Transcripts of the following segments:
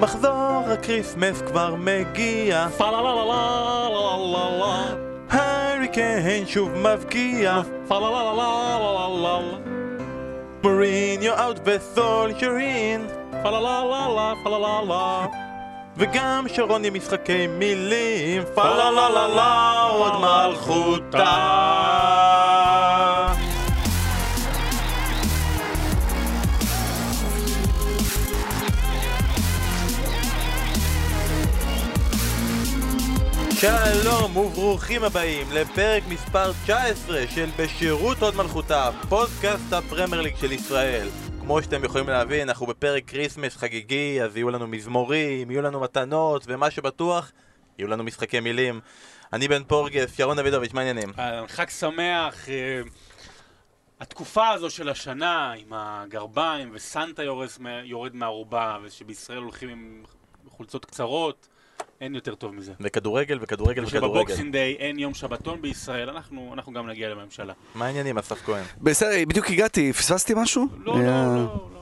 מחזור הקריסמס כבר מגיע. קיין שוב מבקיע. מוריניו out לה וגם שרון עם משחקי מילים. פה לה לה לה לה הוד מלכותה שלום וברוכים הבאים לפרק מספר 19 של בשירות הוד מלכותה, פודקאסט הפרמייר ליג של ישראל. כמו שאתם יכולים להבין, אנחנו בפרק כריסמס חגיגי, אז יהיו לנו מזמורים, יהיו לנו מתנות, ומה שבטוח, יהיו לנו משחקי מילים. אני בן פורגס, ירון דוידוביץ', מה העניינים? אה, חג שמח. אה, התקופה הזו של השנה עם הגרביים וסנטה יורד מהארובה ושבישראל הולכים עם חולצות קצרות, אין יותר טוב מזה. וכדורגל וכדורגל וכדורגל. ושבבוקסינג דיי אין יום שבתון בישראל, אנחנו אנחנו גם נגיע לממשלה. מה העניינים, אסף כהן? בסדר, בדיוק הגעתי, פספסתי משהו? לא, אה, לא, לא. הכל לא.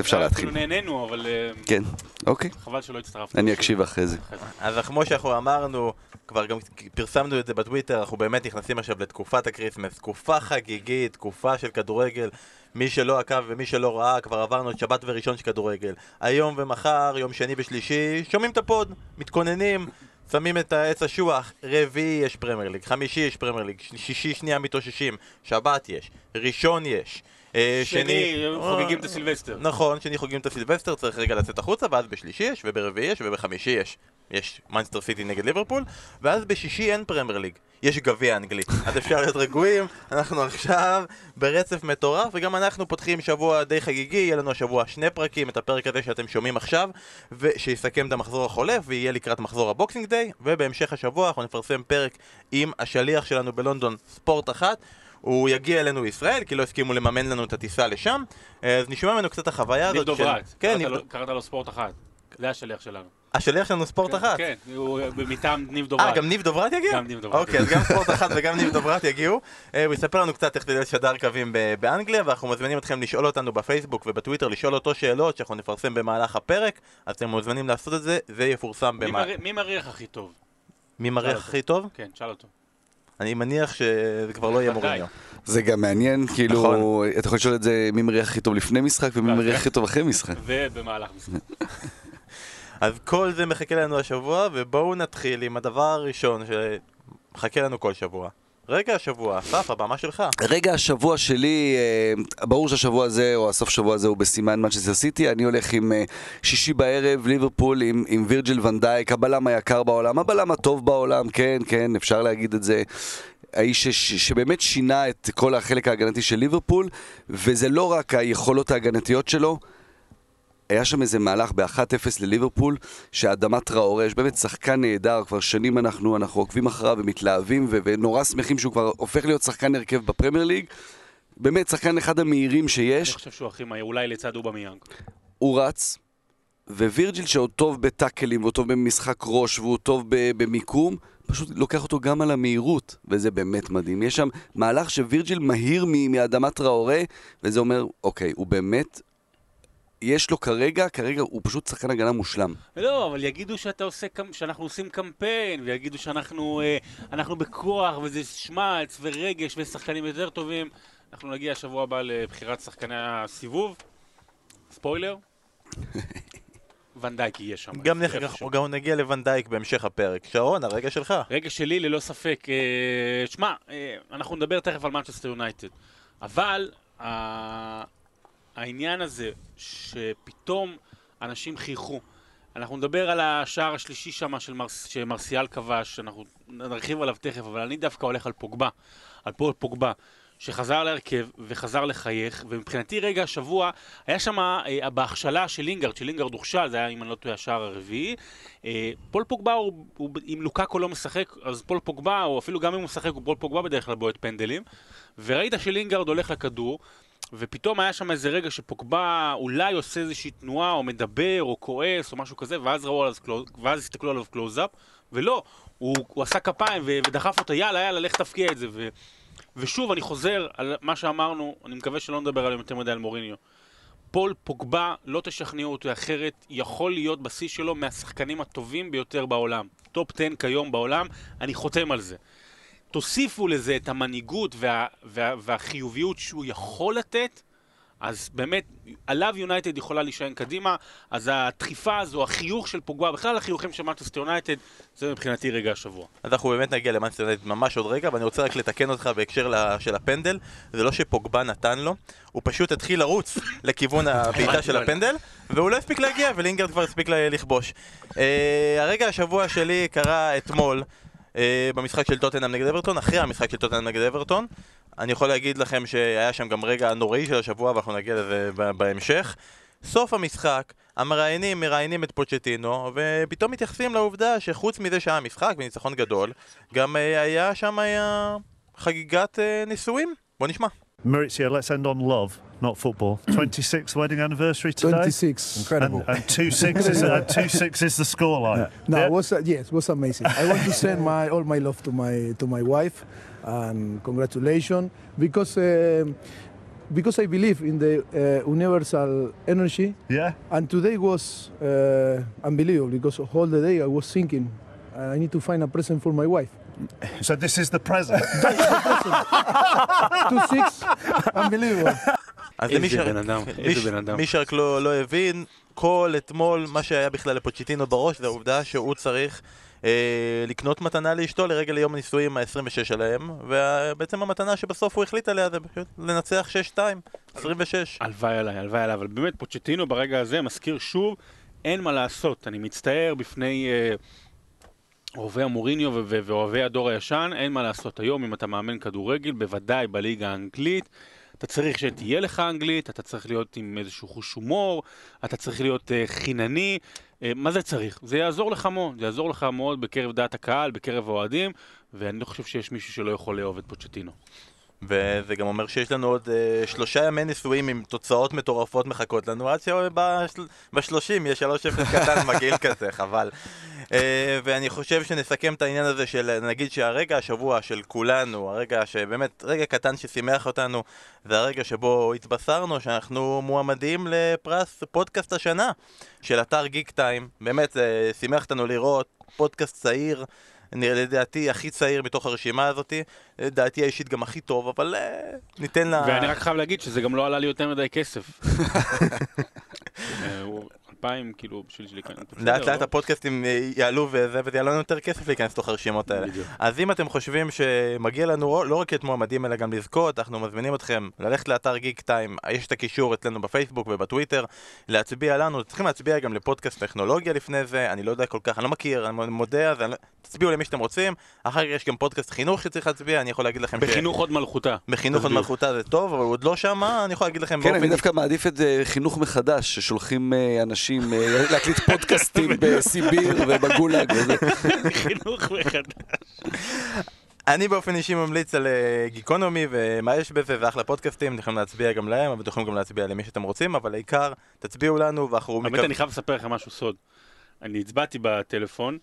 אפשר להתחיל. אפילו נהנינו, אבל אה, כן, אוקיי. חבל שלא הצטרפת. אני אקשיב אחרי זה. אז כמו שאנחנו אמרנו, כבר גם פרסמנו את זה בטוויטר, אנחנו באמת נכנסים עכשיו לתקופת הקריסמס, תקופה חגיגית, תקופה של כדורגל. מי שלא עקב ומי שלא ראה, כבר עברנו את שבת וראשון של כדורגל. היום ומחר, יום שני ושלישי, שומעים את ה pod, מתכוננים, שמים את העץ אשוח, רביעי יש פרמייר ליג, חמישי יש פרמייר ליג, שישי שנייה מתאוששים, שבת יש, ראשון יש. אה, שני, חוגגים את הסילבסטר. נכון, שני חוגגים את הסילבסטר, צריך רגע לצאת החוצה, ואז בשלישי יש, וברביעי יש, ובחמישי יש. יש מנצ'סטר סיטי נגד ליברפול, ואז בשישי אין פרמייר ליג, יש גביע אנגלי. אז אפשר להיות רגועים, אנחנו עכשיו ברצף מטורף, וגם אנחנו פותחים שבוע די חגיגי, יהיה לנו השבוע שני פרקים, את הפרק הזה שאתם שומעים עכשיו, ושיסכם את המחזור החולף, ויהיה לקראת מחזור הבוקסינג דיי, ובהמשך השבוע אנחנו נפרסם פרק עם השליח שלנו בלונדון, ספורט אחת. הוא יגיע אלינו לישראל, כי לא הסכימו לממן לנו את הטיסה לשם, אז נשמע ממנו קצת החוויה הזאת של... דוברת. כן, קראת ניב... לו- קראת לו ספורט אחת. זה השליח שלנו. השליח שלנו ספורט אחת. כן, הוא מטעם ניב דוברת. אה, גם ניב דוברת יגיע? גם ניב דוברת אוקיי, אז גם ספורט אחת וגם ניב דוברת יגיעו. אה, הוא יספר לנו קצת איך לשדר קווים באנגליה, ואנחנו מזמינים אתכם לשאול אותנו בפייסבוק ובטוויטר, לשאול אותו שאלות שאנחנו נפרסם במהלך הפרק, אז אתם מוזמנים לעשות את זה, זה יפורסם במהלך... מי מריח הכי טוב? מי מריח. הכי טוב? כן, שאל אותו. אני מניח שזה כבר לא יהיה. מוריניו. זה גם מעניין, כאילו, נכון. אתה יכול לשאול את זה מי מריח הכי טוב לפני משחק ומי ואחרי. מריח הכי טוב אחרי משחק. ובמהלך משחק. אז כל זה מחכה לנו השבוע, ובואו נתחיל עם הדבר הראשון שמחכה לנו כל שבוע. רגע השבוע, אסף, הבמה שלך. רגע השבוע שלי, אה, ברור שהשבוע הזה, או הסוף שבוע הזה הוא בסימן מנצ'סטר סיטי, אני הולך עם אה, שישי בערב, ליברפול עם, עם וירג'יל ונדייק, הבלם היקר בעולם, הבלם הטוב בעולם, כן, כן, אפשר להגיד את זה. האיש שבאמת שינה את כל החלק ההגנתי של ליברפול, וזה לא רק היכולות ההגנתיות שלו, היה שם איזה מהלך ב-1-0 לליברפול, שאדמה טראורה, יש באמת שחקן נהדר, כבר שנים אנחנו, אנחנו עוקבים אחריו ומתלהבים ו- ונורא שמחים שהוא כבר הופך להיות שחקן הרכב בפרמייר ליג. באמת, שחקן אחד המהירים אני שיש, חושב שהוא הכי מהיר, אולי לצד אובמיאנג. הוא רץ, ווירג'יל שהוא טוב בטאקלים, והוא טוב במשחק ראש, והוא טוב במיקום, פשוט לוקח אותו גם על המהירות, וזה באמת מדהים. יש שם מהלך שווירג'יל מהיר מאדמת טראורה, וזה אומר, אוקיי, הוא באמת, יש לו כרגע, כרגע הוא פשוט שחקן הגנה מושלם. לא, אבל יגידו שאתה עושה, שאנחנו עושים קמפיין, ויגידו שאנחנו אה, אנחנו בכוח, וזה שמץ ורגש ושחקנים יותר טובים. אנחנו נגיע השבוע הבא לבחירת שחקני הסיבוב. ספוילר. ונדייק יהיה שם. גם נח-. גם נגיע לוונדייק בהמשך הפרק. שרון, הרגע שלך. רגע שלי ללא ספק, אה, שמע, אה, אנחנו נדבר תכף על מנצ'סטר יונייטד, אבל אה, העניין הזה שפתאום אנשים חייכו, אנחנו נדבר על השער השלישי שם של מרס, שמרסיאל כבש, אנחנו נרחיב עליו תכף, אבל אני דווקא הולך על פוגבה, על פול פוגבה. שחזר להרכב וחזר לחייך, ומבחינתי רגע השבוע היה שם אה, בהכשלה של לינגארד, שלינגארד הוכשל, זה היה אם אני לא טועה השער הרביעי. אה, פול פוגבה, הוא, הוא, אם לוקאקו לא משחק, אז פול פוגבה, או אפילו גם אם הוא משחק, הוא פול פוגבה בדרך כלל בועט פנדלים. וראית שלינגארד הולך לכדור, ופתאום היה שם איזה רגע שפוגבה אולי עושה איזושהי תנועה, או מדבר, או כועס, או משהו כזה, ואז ראו עליו ואז הסתכלו עליו קלוז-אפ, ולא, הוא, הוא עשה כפיים ו- ודחף אותו, יאללה, יאללה, לך תבקיע את זה. ו- ושוב, אני חוזר על מה שאמרנו, אני מקווה שלא נדבר עליהם יותר מדי על מוריניו. פול פוגבה, לא תשכנעו אותי אחרת, יכול להיות בשיא שלו מהשחקנים הטובים ביותר בעולם. top 10 כיום בעולם, אני חותם על זה. תוסיפו לזה את המנהיגות וה, וה, והחיוביות שהוא יכול לתת, אז באמת, עליו יונייטד יכולה להישען קדימה, אז הדחיפה הזו, החיוך של פוגבה, בכלל החיוכים של מנצ'סטר יונייטד, זה מבחינתי רגע השבוע. אז אנחנו באמת נגיע למאנסטר יונייטד ממש עוד רגע, ואני רוצה רק לתקן אותך בהקשר של הפנדל, זה לא שפוגבה נתן לו, הוא פשוט התחיל לרוץ לכיוון הבעיטה של הפנדל, והוא לא הספיק להגיע, ולינגרד כבר הספיק לכבוש. אה, הרגע השבוע שלי קרה אתמול, במשחק של טוטנאם נגד אברטון, אחרי המשחק של טוטנאם נגד אברטון. אני יכול להגיד לכם שהיה שם גם רגע נוראי של השבוע, ואנחנו נגיע לזה בהמשך. סוף המשחק, המראיינים מראיינים את פוצ'טינו, ופתאום מתייחסים לעובדה שחוץ מזה שהיה משחק וניצחון גדול, גם אה, היה שם היה חגיגת אה, נישואים. בוא נשמע. Maurizio, let's end on love, not football. 26th wedding anniversary today. 26. Incredible. And, and two six is and two six is the scoreline. No, Yeah? it was uh, yes, it was amazing. I want to send my all my love to my to my wife and congratulations because um because I believe in the uh, universal energy yeah. and today was uh, unbelievable because all the day I was thinking I need to find a present for my wife. So this is the present. Two six, unbelievable. אז איזה למי ש- בן אדם, איזה בן אדם. מי שרק לא, לא הבין, כל אתמול מה שהיה בכלל לפוצ'טינו בראש זה העובדה שהוא צריך אה, לקנות מתנה לאשתו לרגל יום הנישואים ה-26 שלהם ובעצם המתנה שבסוף הוא החליט עליה זה פשוט לנצח 6-2, 26 הלוואי עליי, הלוואי עליי, אבל באמת פוצ'טינו ברגע הזה מזכיר שוב, אין מה לעשות. אני מצטער בפני אה, אוהבי המוריניו ואוהבי הדור הישן, אין מה לעשות. היום אם אתה מאמן כדורגל, בוודאי בליגה האנגלית, אתה צריך שתהיה לך אנגלית, אתה צריך להיות עם איזשהו חוש הומור, אתה צריך להיות אה, חינני. אה, מה זה צריך? זה יעזור לך מאוד, זה יעזור לך מאוד בקרב דעת הקהל, בקרב האוהדים, ואני לא חושב שיש מישהו שלא יכול לאהוב את פוצ'טינו. וזה גם אומר שיש לנו עוד אה, שלושה ימי נישואים עם תוצאות מטורפות מחכות לנו עד שבשלושים יש 3-0 קטן מגעיל כזה, חבל. אה, ואני חושב שנסכם את העניין הזה של נגיד שהרגע השבוע של כולנו, הרגע שבאמת, רגע קטן ששימח אותנו, זה הרגע שבו התבשרנו שאנחנו מועמדים לפרס פודקאסט השנה של אתר גיק טיים. באמת, זה שימח אותנו לראות פודקאסט צעיר. לדעתי הכי צעיר מתוך הרשימה הזאתי, לדעתי האישית גם הכי טוב, אבל אה, ניתן לה... ואני רק חייב להגיד שזה גם לא עלה לי יותר מדי כסף. אה, הוא אלפיים, כאילו, בשביל כאן. לאט לאט הפודקאסטים אה, יעלו וזה, וזה יעלה לנו יותר כסף להיכנס לתוך הרשימות האלה. אז אם אתם חושבים שמגיע לנו לא רק את מועמדים אלא גם לזכות, אנחנו מזמינים אתכם ללכת לאתר גיק טיים, יש את הקישור אצלנו בפייסבוק ובטוויטר, להצביע לנו, צריכים להצביע גם לפודקאסט טכנולוגיה לפני זה, אני לא יודע כל כך, אני לא מכיר, אני מודה, אז אני לא- תצביעו למי שאתם רוצים, אחר כך יש גם פודקאסט חינוך שצריך להצביע, אני יכול להגיד לכם ש... בחינוך עוד מלכותה. בחינוך עוד. מלכותה זה טוב, אבל הוא עוד לא שמה, אני יכול להגיד לכם כן, אני דווקא מעדיף את אה, חינוך מחדש, ששולחים אה, אנשים אה, להקליט פודקאסטים בסיביר ובגולאג. חינוך מחדש. אני באופן אישי ממליץ על אה, גיקונומי ומה יש בזה, זה אחלה פודקאסטים, אתם יכולים להצביע גם להם, אבל אתם יכולים גם להצביע למי שאתם רוצים, אבל העיקר, תצביעו לנו ואנחנו האמת, אני חייב לספר לכם משהו סוד. אני הצבעתי בטלפון.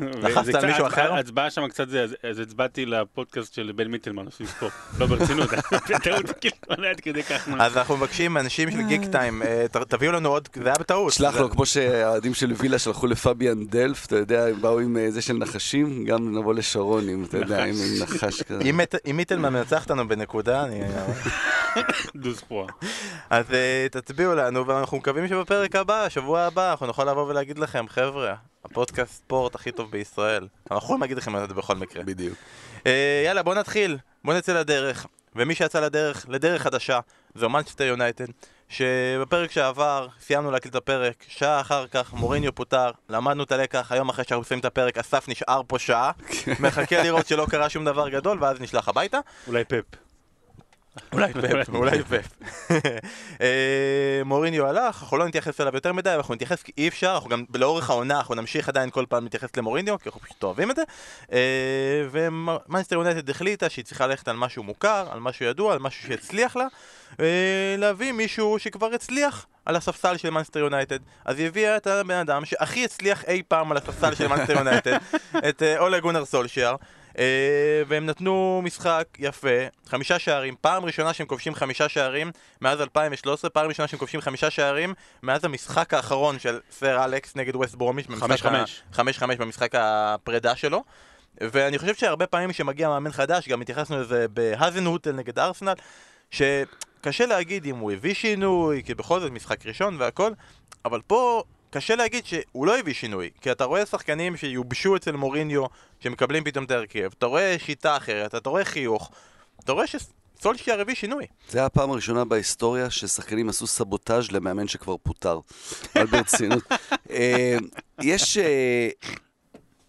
לחצת על מישהו אחר? ההצבעה שם קצת זה, אז- הצבעתי לפודקאסט של בן מיטלמן, עושים ספורט. לא ברצינות, בטעות כאילו, לא עד כדי כך. אז אנחנו מבקשים מאנשים של גיק טיים, אה, תביאו לנו עוד, זה היה בטעות. שלח לו, כמו שהאוהדים של וילה שלחו לפביאן דלף, אתה יודע, הם באו עם אה, זה של נחשים, גם נבוא לשרון עם, אתה יודע, עם נחש כזה. אם מיט- אם מיטלמן מנצח אותנו בנקודה, אני... דוז פרואה. אז אה, תצביעו לנו, ואנחנו מקווים שבפרק הבא, השבוע הבא, אנחנו נוכל לבוא ולהגיד לכם, חבר'ה, הפודקאסט ספורט הכי טוב בישראל. אנחנו יכולים להגיד לכם את זה בכל מקרה. בדיוק. אה, יאללה, בוא נתחיל, בוא נצא לדרך. ומי שיצא לדרך, לדרך חדשה, זו מנצ'סטר יונייטד, שבפרק שעבר סיימנו להקליט את הפרק, שעה אחר כך מוריניו פוטר, למדנו את הלקח, היום אחרי שאנחנו מסיימים את הפרק, אסף נשאר פה שעה, מחכה לראות שלא קרה שום דבר גדול, ואז נשלח הביתה. אולי פפ. אולי פפ, אולי פפ. אה, מוריניו הלך, אנחנו לא נתייחס אליו יותר מדי, אנחנו נתייחס כי אי אפשר, אנחנו גם לאורך העונה, אנחנו נמשיך עדיין כל פעם להתייחס למוריניו, כי אנחנו פשוט אוהבים את זה. אה, ומנסטר יונייטד החליטה שהיא צריכה ללכת על משהו מוכר, על משהו ידוע, על משהו שהצליח לה, אה, להביא מישהו שכבר הצליח. על הספסל של מנסטר יונייטד, אז היא הביאה את הבן אדם שהכי הצליח אי פעם על הספסל של מנסטר יונייטד, את אולה גונר סולשיאר, והם נתנו משחק יפה, חמישה שערים, פעם ראשונה שהם כובשים חמישה שערים מאז 2013, פעם ראשונה שהם כובשים חמישה שערים מאז המשחק האחרון של סר אלכס נגד ווסט. חמש חמש במשחק הפרידה שלו. ואני חושב שהרבה פעמים כשמגיע מאמן חדש, גם התייחסנו לזה בהאזנהוטל נגד ארסנל, שקשה להגיד אם הוא הביא שינוי, כי בכל זאת משחק ראשון והכל, אבל פה קשה להגיד שהוא לא הביא שינוי, כי אתה רואה שחקנים שיובשו אצל מוריניו, שמקבלים פתאום את ההרכב, אתה רואה שיטה אחרת, אתה רואה חיוך, אתה רואה שסולשייר הביא שינוי. זה היה הפעם הראשונה בהיסטוריה ששחקנים עשו סבוטאז' למאמן שכבר פוטר. אבל ברצינות. אה, יש...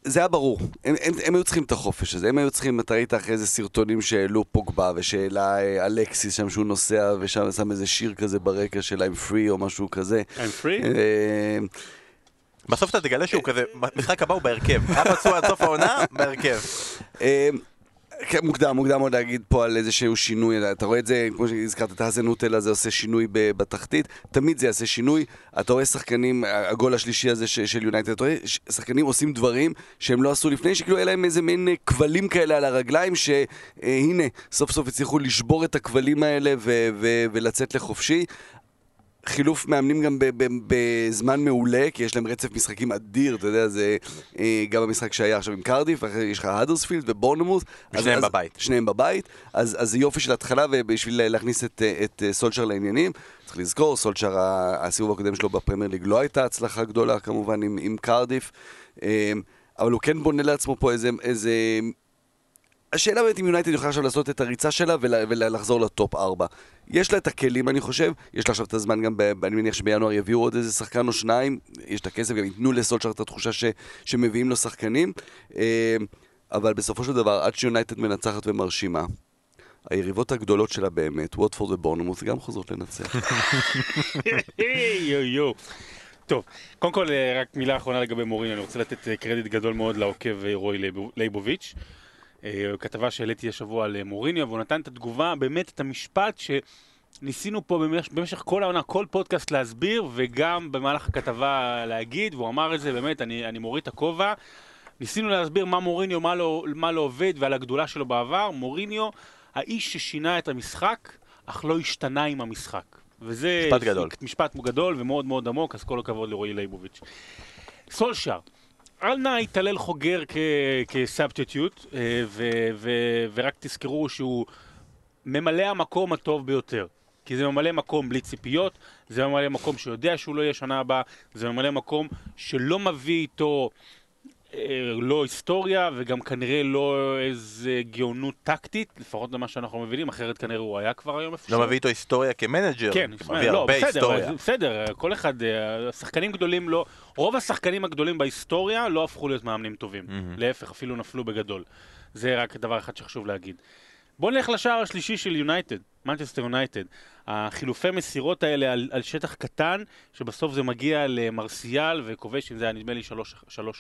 אה, זה היה ברור, הם, הם, הם היו צריכים את החופש הזה, הם היו צריכים, אתה ראית אחרי איזה סרטונים שהעלו פוגבה ושהעלה אה, אלקסיס שם שהוא נוסע ושם שם איזה שיר כזה ברקע של I'm free או משהו כזה. I'm free? אה, בסוף אתה תגלה שהוא כזה, במשחק הבא הוא בהרכב, היה פצוע עד סוף העונה, בהרכב. אה, כן, מוקדם, מוקדם עוד להגיד פה על איזשהו שינוי, אתה רואה את זה, כמו שהזכרת, את האזנוטל הזה עושה שינוי בתחתית, תמיד זה יעשה שינוי, אתה רואה שחקנים, הגול השלישי הזה של יונייטד, אתה רואה שחקנים עושים דברים שהם לא עשו לפני, שכאילו היה להם איזה מין אה, כבלים כאלה על הרגליים, שהנה, סוף סוף הצליחו לשבור את הכבלים האלה ו- ו- ולצאת לחופשי. חילוף מאמנים גם בזמן מעולה, כי יש להם רצף משחקים אדיר, אתה יודע, זה אה, גם המשחק שהיה עכשיו עם קרדיף, ואחרי יש לך האדרספילד ובורנמוס. אז- בבית. שניהם בבית, אז, זה יופי של התחלה, ובשביל להכניס את, אה, את אה, סולשר לעניינים, צריך לזכור, סולשר, הסיבוב הקודם שלו בפרמייר ליג לא הייתה הצלחה גדולה כמובן עם, עם קרדיף, אבל הוא כן בונה לעצמו פה איזה... איזה השאלה באמת אם יונייטד יכולה עכשיו לעשות את הריצה שלה ולחזור לטופ 4. יש לה את הכלים, אני חושב, יש לה עכשיו את הזמן גם, ב, אני מניח שבינואר יביאו עוד איזה שחקן או שניים, יש את הכסף, גם ייתנו לסולצ'ר את התחושה ש, שמביאים לו שחקנים. אה, אבל בסופו של דבר, עד שיונייטד מנצחת ומרשימה, היריבות הגדולות שלה באמת, ווטפורד ובורנמוס, גם חוזרות לנצח. יו יו. טוב, קודם כל אה, רק מילה אחרונה לגבי מוריניו, אני רוצה לתת אה, קרדיט גדול מאוד לעוקב רוי. אה, כתבה שהעליתי השבוע על אה, מוריניו, והוא נתן את התגובה, באמת את המשפט שניסינו פה במשך, במשך כל העונה, כל פודקאסט להסביר, וגם במהלך הכתבה להגיד, והוא אמר את זה, באמת, אני, אני מוריד את הכובע. ניסינו להסביר מה מוריניו, מה לא, מה לא עובד ועל הגדולה שלו בעבר. מוריניו, האיש ששינה את המשחק, אך לא השתנה עם המשחק. וזה... משפט גדול. משפט גדול ומאוד מאוד עמוק, אז כל הכבוד לרועי לייבוביץ'. סולשר, אל נא יתעלל חוגר כ- כסאבטיוט, אה, ורק תזכרו שהוא ממלא המקום הטוב ביותר. כי זה ממלא מקום בלי ציפיות, זה ממלא מקום שיודע שהוא לא יהיה שנה הבאה, זה ממלא מקום שלא מביא איתו לא היסטוריה וגם כנראה לא איזה גאונות טקטית, לפחות למה שאנחנו מבינים, אחרת כנראה הוא היה כבר היום איפה לא מביא איתו היסטוריה כמנג'ר, כן, מביא לא, הרבה בסדר, היסטוריה. אבל בסדר, כל אחד, אה, שחקנים גדולים לא, רוב השחקנים הגדולים בהיסטוריה לא הפכו להיות מאמנים טובים. מהמם. להפך, אפילו נפלו בגדול. זה רק דבר אחד שחשוב להגיד. בואו נלך לשער השלישי של יונייטד, מנצ'סטר יונייטד. החילופי מסירות האלה על, על שטח קטן, שבסוף זה מגיע למרסיאל וכובש, אם זה היה נדמה לי שלוש, שלוש,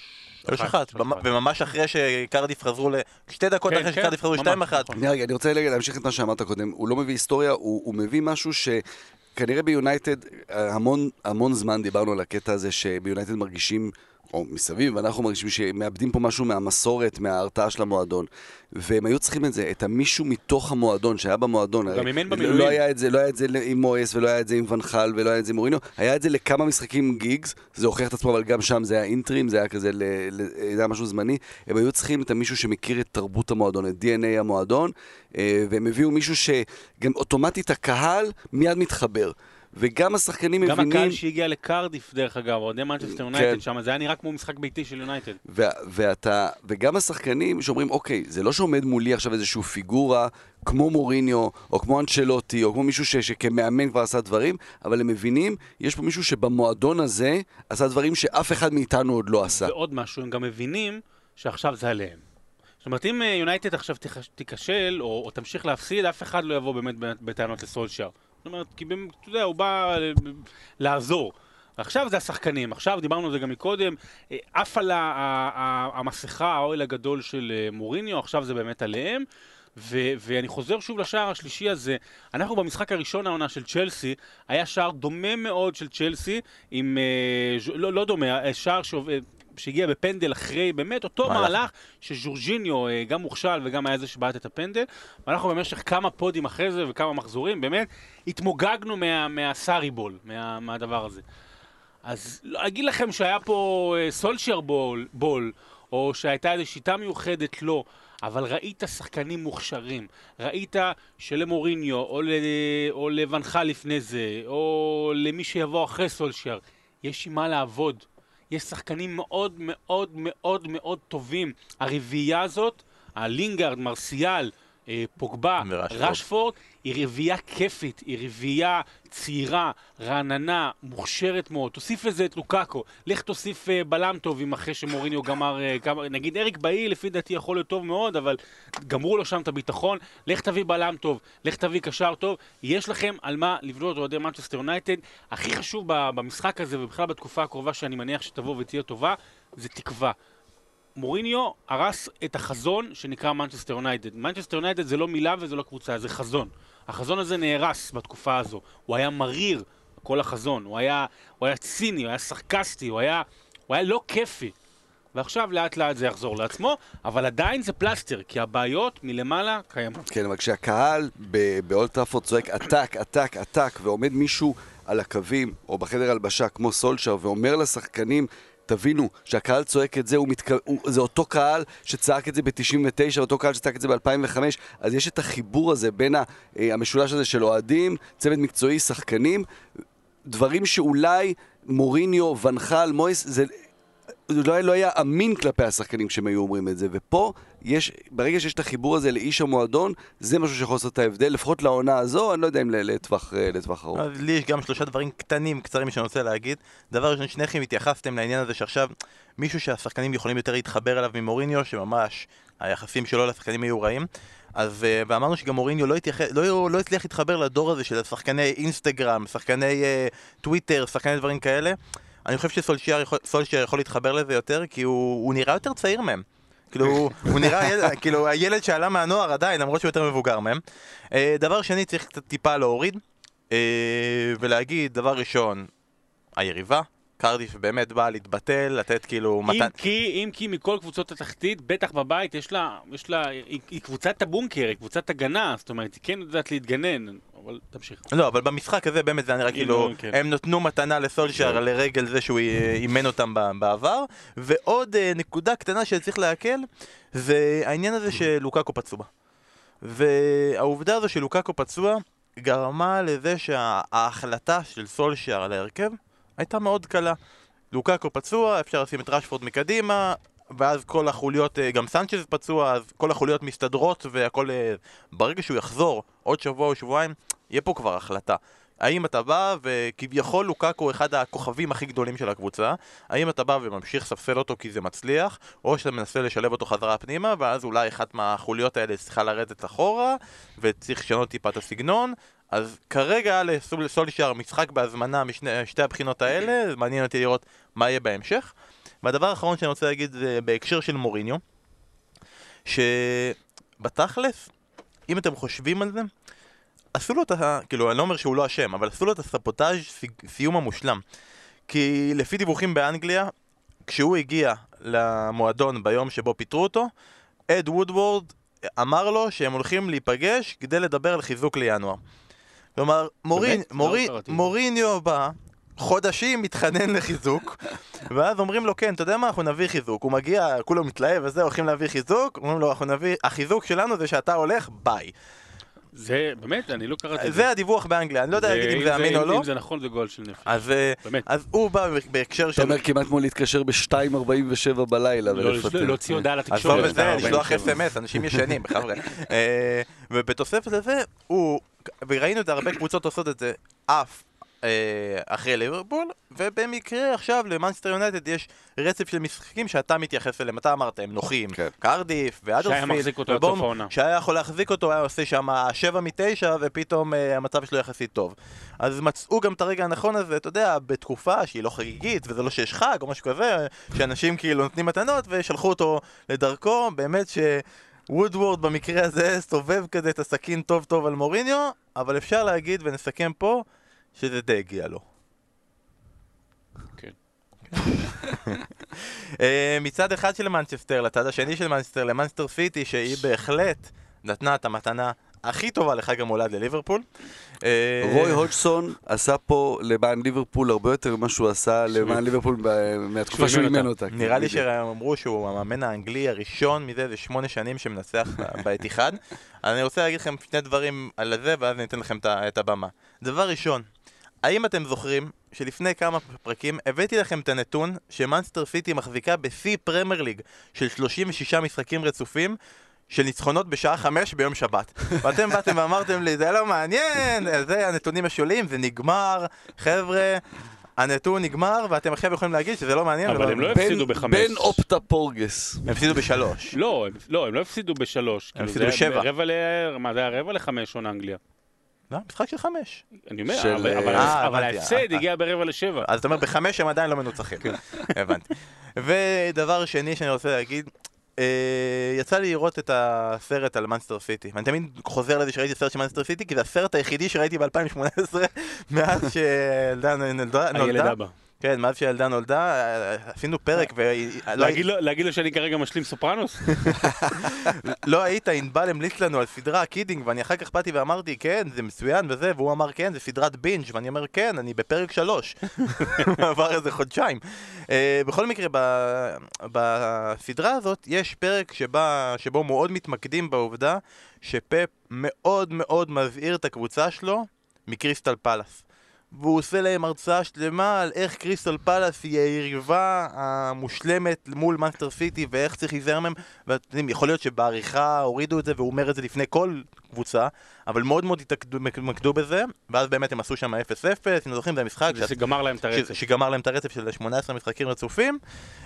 שלוש אחת, במ- וממש אחרי שקרדיף חזרו ל... שתי דקות כן, אחרי כן, שקרדיף חזרו ממש, שתיים אחת. נכון. אני רגע, אני רוצה רגע להמשיך את מה שאמרת קודם. הוא לא מביא היסטוריה, הוא, הוא מביא משהו שכנראה ביונייטד, אה, המון, המון זמן דיברנו על הקטע הזה שביונייטד מרגישים, או מסביב, ואנחנו מרגישים שמאבדים פה משהו מהמסורת, מההרתעה של המועדון. והם היו צריכים את זה, את המישהו מתוך המועדון, שהיה במועדון. הרי אימן לא- במילואים. לא היה את זה, לא היה את זה עם מויס, ולא היה את זה עם ונחל, ולא היה את זה עם מורינו. היה את זה לכמה משחקים גיגס, זה הוכיח את עצמו, אבל גם שם זה היה אינטרים, זה היה כזה, ל, ל, זה היה משהו זמני. הם היו צריכים את המישהו שמכיר את תרבות המועדון, את DNA המועדון, אה, והם הביאו מישהו שגם אוטומטית הקהל מיד מתחבר. וגם השחקנים גם מבינים... הקהל שהגיע לקרדיף, דרך אגב, אוהדי מנצ'סטר יונייטד שם, זה היה נראה כמו משחק ביתי של יונייטד. ו- ואתה, וגם השחקנים שאומרים, אוקיי, זה לא שעומד מולי עכשיו איזשהו פיגורה כמו מוריניו, או כמו אנצ'לוטי, או כמו מישהו ש- שכמאמן כבר עשה דברים, אבל הם מבינים, יש פה מישהו שבמועדון הזה עשה דברים שאף אחד מאיתנו עוד לא עשה. ועוד משהו, הם גם מבינים שעכשיו זה עליהם. זאת אומרת, אם אה, יונייטד עכשיו תיכש- תיכשל, או, או תמשיך להפסיד, אף אחד לא יבוא באמת בטענות לסולשייר. אומרת, כי אתה יודע, הוא בא אה, לעזור. עכשיו זה השחקנים, עכשיו דיברנו על זה גם מקודם, אה, עף על המסכה, האוהל הגדול של אה, מוריניו, עכשיו זה באמת עליהם. ו- ואני חוזר שוב לשער השלישי הזה, אנחנו במשחק הראשון העונה של צ'לסי, היה שער דומה מאוד של צ'לסי, עם, אה, ז'- לא, לא דומה, שער שעובד, שהגיע בפנדל אחרי באמת אותו מהלך. מהלך שז'ורג'יניו אה, גם הוכשל וגם היה זה שבעט את הפנדל. ואנחנו במשך כמה פודים אחרי זה וכמה מחזורים, באמת, התמוגגנו מה, מהסארי ball, מה, מהדבר הזה. אז אגיד לכם שהיה פה אה, סולשייר ball, ball, או שהייתה איזו שיטה מיוחדת, לא. אבל ראית שחקנים מוכשרים. ראית שלמוריניו, או, ל, או לואן חאל לפני זה, או למי שיבוא אחרי סולשייר, יש עם מה לעבוד. יש שחקנים מאוד מאוד מאוד מאוד טובים. הרביעייה הזאת, הלינגארד, מרסיאל, אה, פוגבה. רשפורד, היא רביעייה כיפית, היא רביעייה צעירה, רעננה, מוכשרת מאוד. תוסיף לזה את לוקאקו, לך תוסיף אה, בלם טוב אם אחרי שמוריניו גמר, אה, גמר, נגיד אריק באי לפי דעתי יכול להיות טוב מאוד, אבל גמרו לו שם את הביטחון, לך תביא בלם טוב, לך תביא קשר טוב, יש לכם על מה לבנות אוהדי מנצ'סטר יונייטד. הכי חשוב במשחק הזה, ובכלל בתקופה הקרובה שאני מניח שתבוא ותהיה טובה, זה תקווה. מוריניו הרס את החזון שנקרא מנצ'סטר יונייטד. מנצ'סטר יונייטד זה לא מילה וזה לא קבוצה, זה חזון. החזון הזה נהרס בתקופה הזו. הוא היה מריר, כל החזון. הוא היה, הוא היה ציני, הוא היה סרקסטי, הוא היה, הוא היה לא כיפי. ועכשיו לאט לאט זה יחזור לעצמו, אבל עדיין זה פלסטר, כי הבעיות מלמעלה קיימות. כן, אבל כשהקהל באולד טראפורד צועק attack, attack, attack, ועומד מישהו על הקווים, או בחדר הלבשה כמו סולשר, ואומר לשחקנים, תבינו, שהקהל צועק את זה, הוא מתכ... הוא... זה אותו קהל שצעק את זה ב-99, אותו קהל שצעק את זה ב-2005, אז יש את החיבור הזה בין ה... אה, המשולש הזה של אוהדים, צוות מקצועי, שחקנים, דברים שאולי מוריניו, ונחל, מויס, זה... זה לא, לא היה אמין כלפי השחקנים כשהם היו אומרים את זה, ופה יש, ברגע שיש את החיבור הזה לאיש המועדון, זה משהו שיכול לעשות את ההבדל, לפחות לעונה הזו, אני לא יודע אם לטווח, אה, לטווח ארוך. לי יש גם שלושה דברים קטנים, קצרים שאני רוצה להגיד. דבר ראשון, שניכם התייחסתם לעניין הזה שעכשיו מישהו שהשחקנים יכולים יותר להתחבר אליו ממוריניו, שממש היחסים שלו לשחקנים היו רעים. אז, אה, ואמרנו שגם מוריניו לא, התייח... לא, לא הצליח להתחבר לדור הזה של שחקני אינסטגרם, שחקני אה, טוויטר, שחקני דברים כאלה. אני חושב שסולשייר יכול, יכול להתחבר לזה יותר, כי הוא, הוא נראה יותר צעיר מהם. כאילו, הוא- הוא נראה ילד, כאילו הילד שעלה מהנוער עדיין, למרות שהוא יותר מבוגר מהם. אה, דבר שני, צריך קצת טיפה להוריד, אה, ולהגיד, דבר ראשון, היריבה, קרדיף באמת באה להתבטל, לתת כאילו אם מתן... כי, אם כי מכל קבוצות התחתית, בטח בבית, יש לה, יש לה, היא, היא קבוצת הבונקר, היא קבוצת הגנה, זאת אומרת, היא כן יודעת להתגנן, אבל תמשיך. לא, אבל במשחק הזה באמת זה היה נראה כאילו, כאילו, כן. הם נתנו מתנה לסולשייר לרגל זה שהוא אה, אימן אותם בעבר. ועוד אה, נקודה קטנה שצריך להקל, זה העניין הזה שלוקאקו פצוע. והעובדה הזו שלוקאקו פצוע גרמה לזה שההחלטה של סולשייר על ההרכב הייתה מאוד קלה. לוקאקו פצוע, אפשר לשים את רשפורד מקדימה, ואז כל החוליות, אה, גם סנצ'ז פצוע, אז כל החוליות מסתדרות והכל... ברגע שהוא יחזור עוד שבוע או שבועיים, יהיה פה כבר החלטה. האם אתה בא וכביכול לוקאקו אחד הכוכבים הכי גדולים של הקבוצה, האם אתה בא וממשיך לספסל אותו כי זה מצליח, או שאתה מנסה לשלב אותו חזרה פנימה, ואז אולי אחת מהחוליות האלה צריכה לרדת אחורה, וצריך לשנות טיפה את הסגנון. אז כרגע היה לסולישר משחק בהזמנה משתי הבחינות האלה, מעניין אותי לראות מה יהיה בהמשך. והדבר האחרון שאני רוצה להגיד זה בהקשר של מוריניו, שבתכלס, אם אתם חושבים על זה, עשו לו את ה... כאילו, אני לא אומר שהוא לא אשם, אבל עשו לו את הספוטאז' סי- סיום המושלם. כי לפי דיווחים באנגליה, כשהוא הגיע למועדון ביום שבו פיטרו אותו, אד וודוורד אמר לו שהם הולכים להיפגש כדי לדבר על חיזוק לינואר. כלומר, מורין? לא מורין. מוריניו בא, חודשים מתחנן לחיזוק, ואז אומרים לו, כן, אתה יודע מה, אנחנו נביא חיזוק. הוא מגיע, כולו מתלהב וזה, הולכים להביא חיזוק, אומרים לו, אנחנו נביא, החיזוק שלנו זה שאתה הולך, ביי. זה, באמת, אני לא קראתי את זה הדיווח באנגליה, אני לא יודע להגיד אם זה אמין או לא. אם זה נכון, זה גועל נפש. אז, אה, באמת. אז הוא בא בהקשר אתה של... אומר כמעט כמו להתקשר ב-2.47 בלילה לא- ולפטר. להוציא הודעה אז לתקשורת. לא בזה, לשלוח 47. אס.אם.אס, אנשים ישנים, חבר'ה. אה, ובתוספת לזה, הוא, וראינו את הרבה קבוצות עושות את זה, אף אה, אחרי ליברפול, ובמקרה עכשיו למאנסטר יונייטד יש רצף של משחקים שאתה מתייחס אליהם, אתה אמרת, הם נוחים, כן. קרדיף, והאדרספילד, העונה. שהיה יכול להחזיק אותו, היה עושה שם 7 מ-9, ופתאום אה, המצב שלו יחסית טוב. אז מצאו גם את הרגע הנכון הזה, אתה יודע, בתקופה שהיא לא חגיגית, וזה לא שיש חג או משהו כזה, שאנשים כאילו נותנים מתנות, ושלחו אותו לדרכו, באמת ש... וודוורד במקרה הזה סובב כזה את הסכין טוב טוב על מוריניו, אבל אפשר להגיד ונסכם פה שזה די הגיע לו. כן. אה, מצד אחד של מנצ'סטר לצד השני של מנצ'סטר, למנסטר סיטי, שהיא בהחלט נתנה את המתנה הכי טובה לחג המולד לליברפול. אה, רוי הודגסון עשה פה למען ליברפול הרבה יותר ממה שהוא עשה למען ליברפול מהתקופה שהוא אימן אותה. נראה לי. שהם אמרו שהוא המאמן האנגלי הראשון מזה איזה שמונה שנים שמנצח ב- באיתיחאד. אז אני רוצה להגיד לכם שני דברים על זה, ואז אני אתן לכם את הבמה. דבר ראשון, האם אתם זוכרים שלפני כמה פרקים הבאתי לכם את הנתון שמאנסטר סיטי מחזיקה בשיא פרמייר ליג של 36 משחקים רצופים של ניצחונות בשעה חמש ביום שבת. ואתם באתם ואמרתם לי, זה לא מעניין, זה הנתונים השוליים, זה נגמר, חבר'ה, הנתון נגמר, ואתם עכשיו יכולים להגיד שזה לא מעניין. אבל הם לא הפסידו בחמש. בן אופטה פורגס. הם הפסידו בשלוש. לא, הם- לא, הם לא הפסידו בשלוש. כאילו, הפסידו בשבע. מה, זה היה רבע לחמש עונה אנגליה. לא, משחק של חמש. אני אומר, של, אבל- אבל אה, אבל הבנתי. ההפסד אה, הגיע ברבע לשבע. אז אתה אומר, בחמש הם עדיין לא מנוצחים. הבנתי. ודבר שני שאני רוצה להגיד, אה, יצא לי לראות את הסרט על מנסטר סיטי. ואני תמיד חוזר לזה שראיתי סרט של מנסטר סיטי, כי זה הסרט היחידי שראיתי ב-2018, מאז שילדה נולדה. הילד. אבא. כן, מאז שהילדה נולדה, אה, עשינו פרק, ולא להגיד לו- להגיד לו שאני כרגע משלים סופרנוס? לא היית, ענבל המליץ לנו על סדרה קידינג, ואני אחר כך באתי ואמרתי, כן, זה מצוין וזה, והוא אמר, כן, זה סדרת בינג', ואני אומר, כן, אני בפרק שלוש. עבר איזה חודשיים. אה, בכל מקרה, בסדרה הזאת יש פרק שבו מאוד מתמקדים בעובדה שפפ מאוד מאוד מזהיר את הקבוצה שלו מקריסטל פלאס. והוא עושה להם הרצאה שלמה על איך קריסטל פלאס היא היריבה המושלמת מול מאנסטר סיטי ואיך צריך להיזהר מהם. ואתם יודעים, יכול להיות שבעריכה הורידו את זה והוא אומר את זה לפני כל קבוצה אבל מאוד מאוד התמקדו בזה ואז באמת הם עשו שם 0-0, אם זוכרים זה המשחק זה גמר להם את הרצף. ש- שגמר להם את הרצף של 18 משחקים רצופים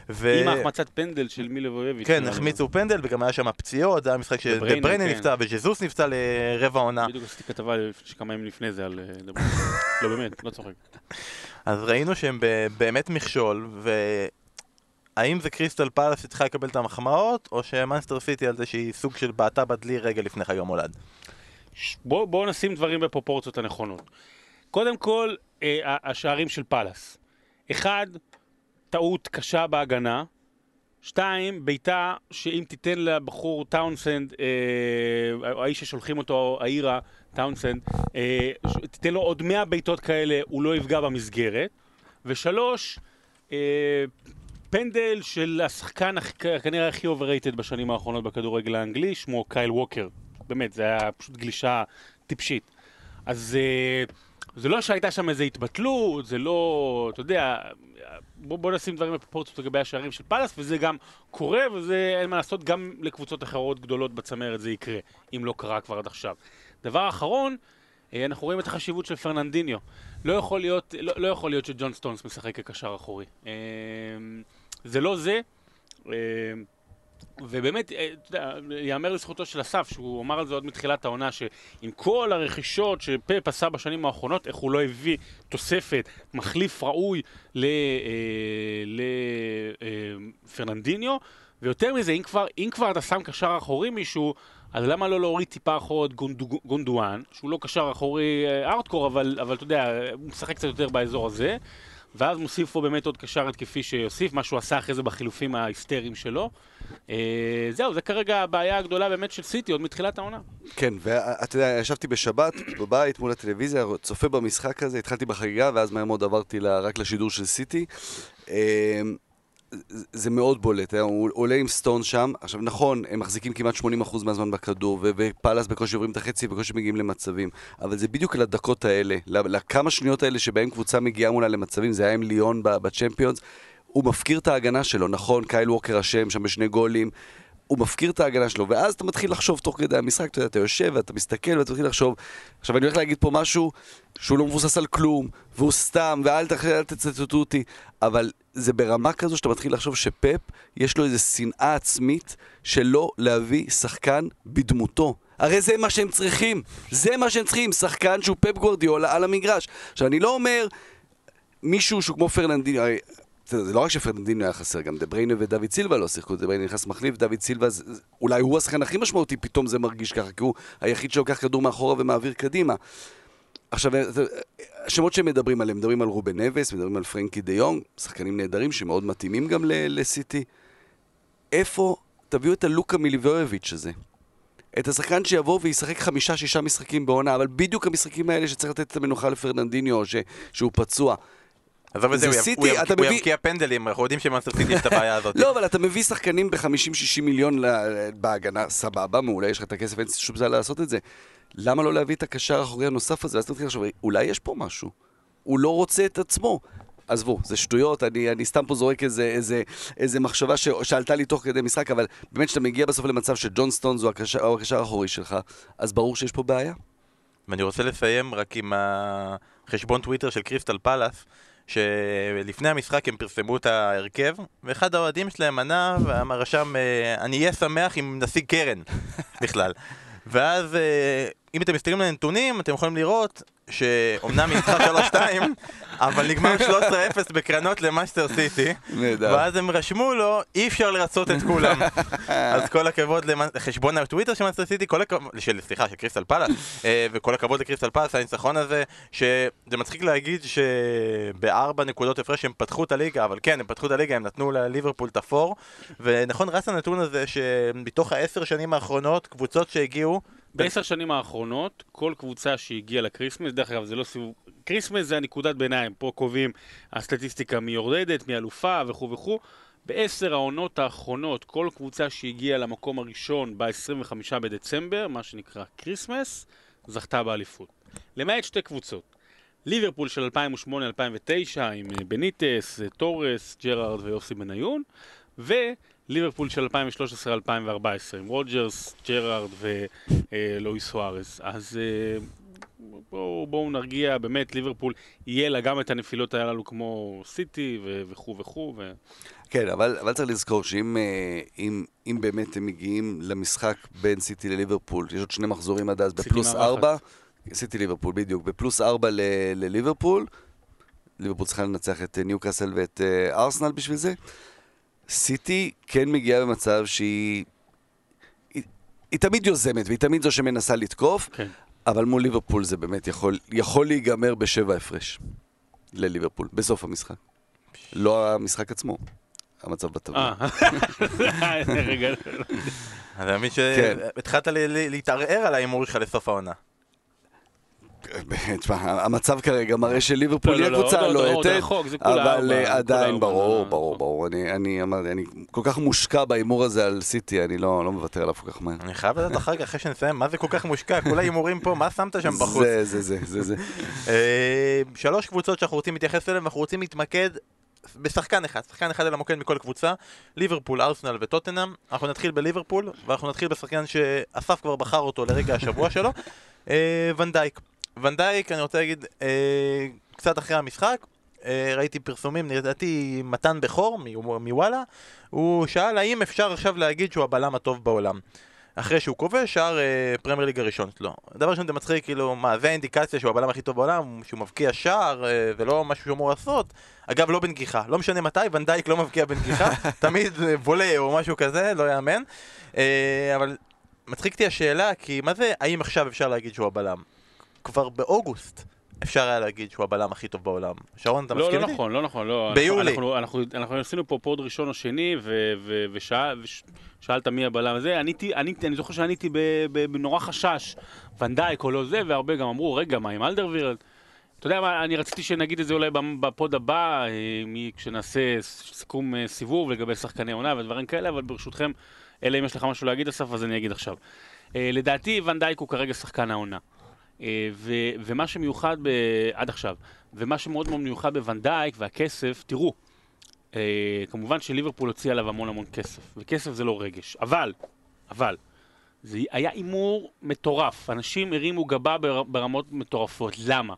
ו... עם ההחמצת פנדל של מיליבויביץ'. כן, החמיצו פנדל וגם היה שם פציעות, זה היה משחק דבריינה, שדבריינה כן. נפצע וז'זוס נפצע לרבע עונה בדיוק עשיתי כתבה לפ- כמה ימים לפני זה על... אה. לא באמת, לא צוחק. אז ראינו שהם באמת מכשול, והאם זה קריסטל פלאס שצריכה לקבל את המחמאות, או שמאנסטר סיטי על זה שהיא סוג של בעטה בדלי רגע לפני חג המולד? ש- בוא- בואו נשים דברים בפרופורציות הנכונות. קודם כל, אה, השערים של פאלאס. אחד, טעות קשה בהגנה. שתיים, בעיטה שאם תיתן לבחור טאונסנד, אה, האיש ששולחים אותו, העירה, טאונסנד, אה, תיתן לו עוד 100 בעיטות כאלה, הוא לא יפגע במסגרת. ושלוש, אה, פנדל של השחקן כנראה הכי overrated בשנים האחרונות בכדורגל האנגלי, שמו קייל ווקר. באמת, זה היה פשוט גלישה טיפשית. אז אה, זה לא שהייתה שם איזו התבטלות, זה לא, אתה יודע, בוא, בוא נשים דברים בפרופורציות לגבי השערים של פאלאס, וזה גם קורה, וזה אין מה לעשות, גם לקבוצות אחרות גדולות בצמרת זה יקרה, אם לא קרה כבר עד עכשיו. דבר אחרון, אה, אנחנו רואים את החשיבות של פרננדיניו. לא יכול להיות, לא, לא יכול להיות שג'ון סטונס משחק כקשר אחורי. אה, זה לא זה. אה, ובאמת, אה, ייאמר לזכותו של אסף, שהוא אמר על זה עוד מתחילת העונה, שעם כל הרכישות שפפ עשה בשנים האחרונות, איך הוא לא הביא תוספת, מחליף ראוי לפרננדיניו, ויותר מזה, אם כבר, אם כבר אתה שם קשר אחורי מישהו, אז למה לא להוריד טיפה אחורה את גונדו, גונדואן, שהוא לא קשר אחורי אה, ארטקור, אבל, אבל אתה יודע, הוא משחק קצת יותר באזור הזה. ואז מוסיף פה באמת עוד קשר התקפי שיוסיף, מה שהוא עשה אחרי זה בחילופים ההיסטריים שלו. אה, זהו, זה כרגע הבעיה הגדולה באמת של סיטי, עוד מתחילת העונה. כן, ואתה יודע, ישבתי בשבת בבית מול הטלוויזיה, צופה במשחק הזה, התחלתי בחגיגה, ואז מהר מאוד עברתי רק לשידור של סיטי. זה- מאוד בולט, אה, הוא עולה עם סטון שם. עכשיו, נכון, הם מחזיקים כמעט 80% מהזמן בכדור, ופאלאס בקושי עוברים את החצי, בקושי מגיעים למצבים. אבל זה בדיוק לדקות האלה, לכמה שניות האלה שבהם קבוצה מגיעה מולה למצבים, זה היה עם ליון ב- בצ'מפיונס. הוא מפקיר את ההגנה שלו, נכון, קייל ווקר אשם שם בשני גולים. הוא מפקיר את ההגנה שלו, ואז אתה מתחיל לחשוב תוך כדי המשחק, אתה יודע, אתה יושב ואתה מסתכל ואתה מתחיל לחשוב. עכשיו אני הולך להגיד פה משהו שהוא לא מבוסס על כלום, והוא סתם, ואל תצטטו אותי, אבל זה ברמה כזו שאתה מתחיל לחשוב שפפ, יש לו איזו שנאה עצמית שלא להביא שחקן בדמותו. הרי זה מה שהם צריכים, זה מה שהם צריכים, שחקן שהוא פפ גוורדיולה על המגרש. עכשיו אני לא אומר מישהו שהוא כמו פרננדיניו, זה לא רק שפרננדיניו היה חסר, גם דה בריינה ודוד סילבה לא שיחקו, דה בריינה נכנס מחליף, דוד סילבה, אולי הוא השחקן הכי משמעותי, פתאום זה מרגיש ככה, כי הוא היחיד שלוקח כדור מאחורה ומעביר קדימה. עכשיו, אתה- השמות שהם מדברים עליהם, מדברים על רובן נבס, מדברים על פרנקי דה יונג, שחקנים נהדרים שמאוד מתאימים גם לסיטי. איפה תביאו את הלוקה מיליבויביץ' הזה? את השחקן שיבוא וישחק חמישה-שישה משחקים בעונה, אבל בדיוק המשחקים האלה שצריך לתת את המנוחה לפרננדיניו, ש- שהוא פצוע. עזוב את זה הוא יבקיע פנדלים, אנחנו יודעים שמאנסטר סיטי יש את הבעיה הזאת. לא, אבל אתה מביא שחקנים ב-50-60 מיליון בהגנה, סבבה, מעולה, יש לך את הכסף, אין שום בעיה לעשות את זה. למה לא להביא את הקשר האחורי הנוסף הזה? ואז אתה מתחיל לחשוב, אולי יש פה משהו. הוא לא רוצה את עצמו. עזבו, זה שטויות, אני, אני סתם פה זורק איזה, איזה, איזה מחשבה ש, שעלתה לי תוך כדי משחק, אבל באמת כשאתה מגיע בסוף למצב שג'ון סטונס הוא הקשר, הקשר האחורי שלך, אז ברור שיש פה בעיה. ואני רוצה לסיים רק עם החשבון טוויטר של קריסטל פלאס, שלפני המשחק הם פרסמו את ההרכב, ואחד האוהדים שלהם ענה ואמר רשם, אה, אני אהיה שמח אם נשיג קרן בכלל. ואז אה, אם אתם מסתכלים על הנתונים, אתם יכולים לראות שאומנם ניצחה 3-2, אבל נגמר 13-0 בקרנות למנצ'סטר סיטי. ואז הם רשמו לו, אי אפשר לרצות את כולם. אז כל הכבוד לחשבון הטוויטר של מנצ'סטר סיטי, כל הכבוד, של, סליחה, של קריסטל פלאס, אה, וכל הכבוד לקריסטל פלאס, הניצחון הזה, שזה מצחיק להגיד שבארבע נקודות הפרש הם פתחו את הליגה, אבל כן, הם פתחו את הליגה, הם נתנו לליברפול את הפור, ונכון, רץ הנתון הזה שמתוך העשר שנים האחרונות, קבוצות שהגיעו, בעשר שנים האחרונות, כל קבוצה שהגיעה לקריסמס, דרך אגב, זה לא סיבוב... קריסמס זה הנקודת ביניים, פה קובעים הסטטיסטיקה מי יורדת, מי אלופה וכו' וכו'. בעשר העונות האחרונות, כל קבוצה שהגיעה למקום הראשון ב-25 בדצמבר, מה שנקרא קריסמס, זכתה באליפות. למעט שתי קבוצות. ליברפול של 2008-2009 עם אה, בניטס, אה, טורס, ג'רארד ויוסי בניון, וליברפול של 2013-2014 עם רוג'רס, ג'רארד ולואי סוארז. אז אה, בואו בוא נרגיע, באמת ליברפול יהיה לה גם את הנפילות הללו כמו סיטי וכו' וכו'. ו... כן, אבל, אבל צריך לזכור שאם אה, אם, אם באמת הם מגיעים למשחק בין סיטי לליברפול, יש עוד שני מחזורים עד אז, בפלוס. ארבע, סיטי ליברפול, בדיוק, בפלוס ארבע לליברפול, ליברפול צריכה לנצח את אה, ניוקאסל ואת אה, ארסנל בשביל זה. סיטי כן מגיעה במצב שהיא... היא, היא תמיד יוזמת, והיא תמיד זו שמנסה לתקוף, כן. אבל מול ליברפול זה באמת יכול, יכול להיגמר בשבע הפרש לליברפול, בסוף המשחק. לא המשחק עצמו, המצב בטבלה. אה, רגע, אני מבין כן. שהתחלת להתערער על ההימור שלך לסוף העונה. תשמע, המצב כרגע מראה שליברפול היא הקבוצה הלוהטת, אבל אה, כולה עדיין, ברור, ברור. ברור. אני- אמרתי, אני כל כך מושקע בהימור הזה על סיטי, אני לא לא מוותר עליו כל כך מהר. אני חייב לדעת אחר כך, אחרי שנסיים, מה זה כל כך מושקע? כל ההימורים פה, מה שמת שם בחוץ? זה, זה, זה, זה. אה, שלוש קבוצות שאנחנו רוצים להתייחס אליהן, ואנחנו רוצים להתמקד בשחקן אחד, שחקן אחד על המוקד מכל קבוצה, ליברפול, ארסנל וטוטנאם. אנחנו נתחיל בליברפול, ואנחנו נתחיל בשחקן שאסף כבר בחר אותו לרגע השבוע שלו, אה, ונדייק. ונדייק, אני רוצה להגיד, אה, קצת אחרי המשחק, אה, ראיתי פרסומים, לדעתי מתן בכור מוואלה, הוא שאל האם אפשר עכשיו להגיד שהוא הבלם הטוב בעולם. אחרי שהוא כובש שער אה, פרמייר ליג הראשון שלו. דבר ראשון זה מצחיק, כאילו, מה, זה האינדיקציה שהוא הבלם הכי טוב בעולם, שהוא מבקיע שער, אה, ולא משהו שהוא אמור לעשות. אגב, לא בנגיחה, לא משנה מתי, ונדייק לא מבקיע בנגיחה, תמיד אה, volley או משהו כזה, לא יאמן. אה, אבל מצחיק אותי השאלה, כי מה זה, האם עכשיו אפשר להגיד שהוא הבלם? כבר באוגוסט אפשר היה להגיד שהוא הבלם הכי טוב בעולם. שרון, אתה לא, מסכים לא איתי? נכון, לא נכון, לא. ביולי. אנחנו, אנחנו, אנחנו עשינו פה פוד ראשון או שני, ו- ו- ושאל- ושאלת מי הבלם הזה, עניתי, עניתי, אני זוכר שעניתי בנורא חשש, ונדייק או לא זה, והרבה גם אמרו, רגע, מה עם אלדרווירלד? אתה יודע מה, אני רציתי שנגיד את זה אולי בפוד הבא, אה, כשנעשה סיכום אה, סיבוב לגבי שחקני עונה ודברים כאלה, אבל ברשותכם, אלא אם יש לך משהו להגיד, אסף, אז אני אגיד עכשיו. אה, לדעתי, ונדייק הוא כרגע שחקן העונה. אה, ו- ומה שמיוחד ב... עד עכשיו, ומה שמאוד מאוד מיוחד בוונדייק והכסף, תראו, אה, כמובן שליברפול הוציא עליו המון המון כסף, וכסף זה לא רגש, אבל, אבל, זה היה הימור מטורף, אנשים הרימו גבה בר- ברמות מטורפות, למה?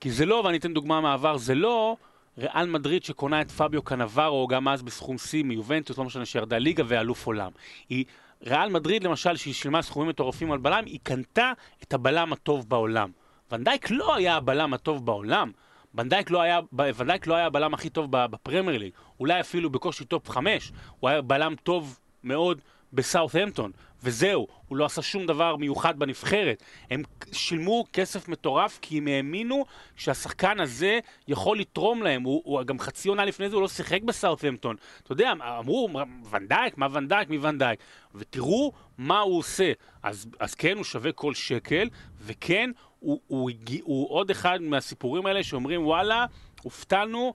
כי זה לא, ואני אתן דוגמה מהעבר, זה לא ריאל מדריד שקונה את פביו קנברו, גם אז בסכום שיא מיובנטוס, לא משנה, שירדה ליגה ואלוף העולם. היא, ריאל מדריד למשל, שהיא שילמה סכומים מטורפים על בלם, היא קנתה את הבלם הטוב בעולם. ונדייק לא היה הבלם הטוב בעולם. ונדייק לא היה, ונדייק לא היה הבלם הכי טוב בפרמייר ליג, אולי אפילו בקושי טופ חמש, הוא היה בלם טוב מאוד בסאות'המפטון, וזהו, הוא לא עשה שום דבר מיוחד בנבחרת. הם שילמו כסף מטורף כי הם האמינו שהשחקן הזה יכול לתרום להם. הוא, הוא גם חצי עונה לפני זה הוא לא שיחק בסארטהמפטון. אתה יודע, אמרו, ונדייק, מה ונדייק, מי ונדייק? ותראו מה הוא עושה. אז, אז כן, הוא שווה כל שקל, וכן, הוא, הוא, הוא, הוא עוד אחד מהסיפורים האלה שאומרים, וואלה, הופתענו,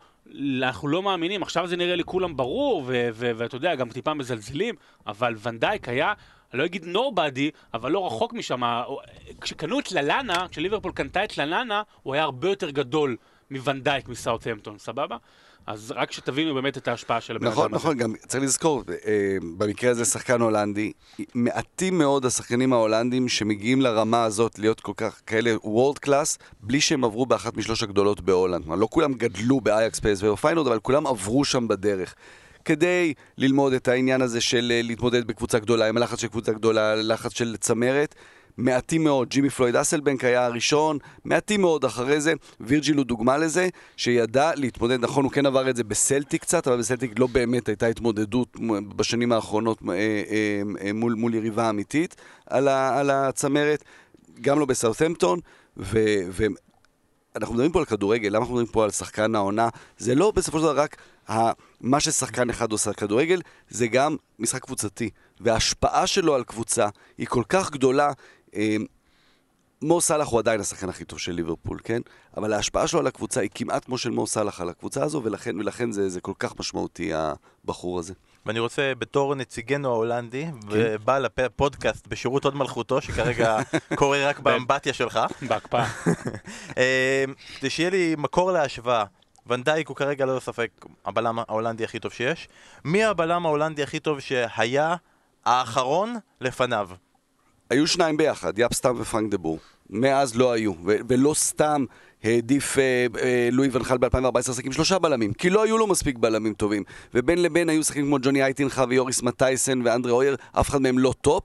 אנחנו לא מאמינים, עכשיו זה נראה לכולם ברור, ואתה יודע, גם טיפה מזלזלים, אבל ונדייק היה, אני לא אגיד nobody, אבל לא רחוק משם. כשקנו את ללאנה, כשליברפול קנתה את ללאנה, הוא היה הרבה יותר גדול מוונדייק מסאוטהמפטון, סבבה? אז רק שתבינו באמת את ההשפעה של הבן נכון, אדם נכון, הזה. נכון, גם צריך לזכור, אה, במקרה הזה שחקן הולנדי, מעטים מאוד השחקנים ההולנדים שמגיעים לרמה הזאת להיות כל כך כאלה world class, בלי שהם עברו באחת משלוש הגדולות בהולנד. לא כולם גדלו באייאקס, פ.ס.וו ופיינורד, אבל כולם עברו שם בדרך. כדי ללמוד את העניין הזה של אה, להתמודד בקבוצה גדולה, עם הלחץ של קבוצה גדולה, לחץ של צמרת. מעטים מאוד, ג'ימי פלויד אסלבנק היה הראשון, מעטים מאוד אחרי זה, וירג'יל הוא דוגמה לזה, שידע להתמודד, נכון, הוא כן עבר את זה בסלטיק קצת, אבל בסלטיק לא באמת הייתה התמודדות בשנים האחרונות אה, אה, מול, מול יריבה אמיתית על, ה, על הצמרת, גם לא בסאות'מפטון. אנחנו מדברים פה על כדורגל, למה אנחנו מדברים פה על שחקן העונה? זה לא בסופו של דבר רק מה ששחקן אחד עושה כדורגל, זה גם משחק קבוצתי. וההשפעה שלו על קבוצה היא כל כך גדולה, אמ, מו סאלח הוא עדיין השחקן הכי טוב של ליברפול, כן? אבל ההשפעה שלו על הקבוצה היא כמעט כמו של מו סאלח על הקבוצה הזו, ולכן, ולכן זה, זה כל כך משמעותי, הבחור הזה. ואני רוצה, בתור נציגנו ההולנדי, כן. ובעל הפודקאסט בשירות הוד מלכותו, שכרגע קורה רק באמבטיה שלך. בהקפאה. אמ, כדי שיהיה לי מקור להשוואה. ונדייק הוא כרגע ללא ספק הבלם ההולנדי הכי טוב שיש. מי הבלם ההולנדי הכי טוב שהיה האחרון לפניו? היו שניים ביחד, יאפ סטאם ופרנק דה בור. מאז לא היו, ולא סתם העדיף אה, אה, לואי ונחל ב-2014 לשחק עם שלושה בלמים, כי לא היו לו מספיק בלמים טובים. ובין לבין היו שחקים כמו ג'וני הייטינחה ויוריס מטייסן ואנדרה אויר, אף אחד מהם לא top.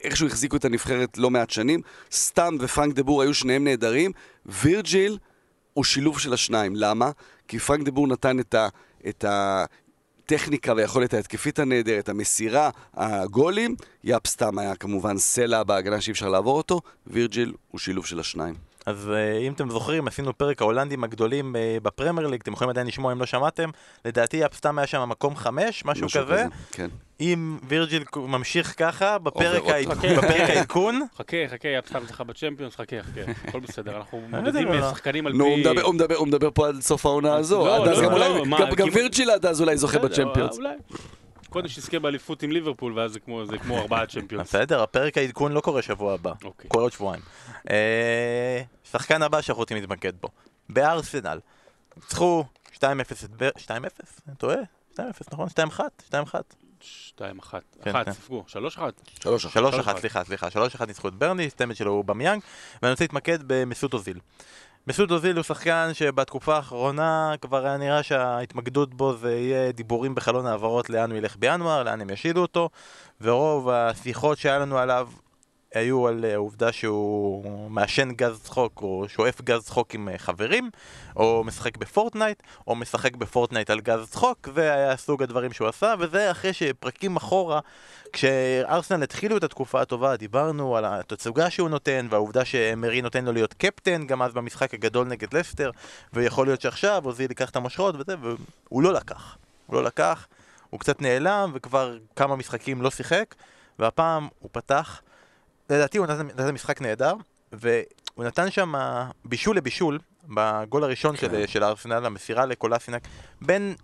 איכשהו החזיקו את הנבחרת לא מעט שנים. סטאם ופרנק דה בור היו שניהם נהדרים. וירג'יל הוא שילוב של השניים. למה? כי פרנק דה בור נתן את ה... את ה הטכניקה והיכולת ההתקפית הנהדרת, המסירה, הגולים, יאפ סטאם היה כמובן סלע בהגנה שאי אפשר לעבור אותו, וירג'יל הוא שילוב של השניים. אז אה, אם אתם זוכרים, עשינו פרק ההולנדים הגדולים אה, בפרמייר ליג, אתם יכולים עדיין לשמוע אם לא שמעתם. לדעתי יאפ סטאם היה שם מקום חמש, משהו, כזה. כן. אם וירג'יל ממשיך ככה, בפרק העדכון... חכה, חכה, יאפ סתם זכה בצ'מפיונס, חכה, חכה, הכל בסדר, אנחנו מודדים שחקנים על פי... נו, הוא מדבר פה על סוף העונה הזו, לא, לא, לא, גם וירג'יל עד אז אולי זוכה בצ'מפיונס. קודם שיזכה באליפות עם ליברפול, ואז זה כמו, זה כמו ארבעה צ'מפיונס. בסדר, הפרק העדכון לא קורה שבוע הבא, אוקיי. קורה עוד שבועיים. אה, שחקן הבא שאנחנו רוצים להתמקד בו, בארסנל. ניצחו 2-0 2-0? אני טועה? 2-0, נכון? 2-1? 2-1. 2-1. 1, ספגו. 3-1. 3-1, סליחה, סליחה. 3-1 ניצחו את ברני, סטמד שלו הוא במיאנג, ואני רוצה להתמקד במסות אוזיל. מסות אוזיל הוא שחקן שבתקופה האחרונה כבר היה נראה שההתמקדות בו זה יהיה דיבורים בחלון העברות לאן הוא ילך בינואר, לאן הם ישילו אותו, ורוב השיחות שהיה לנו עליו היו על אה, העובדה שהוא מעשן גז צחוק או שואף גז צחוק עם אה, חברים או משחק ב-Fortnite או משחק ב-Fortnite על גז צחוק זה היה סוג הדברים שהוא עשה וזה אחרי שפרקים אחורה כשארסנל התחילו את התקופה הטובה דיברנו על התצוגה שהוא נותן והעובדה שאמרי נותן לו להיות קפטן גם אז במשחק הגדול נגד לסטר ויכול להיות שעכשיו אוזיל ייקח את המושכות וזה והוא לא לקח. הוא לא לקח הוא קצת נעלם וכבר כמה משחקים לא שיחק והפעם הוא פתח לדעתי הוא נתן, נתן משחק נהדר, והוא נתן שם בישול לבישול, בגול הראשון כן. של, של ארסנל, המסירה לקולסינק, בין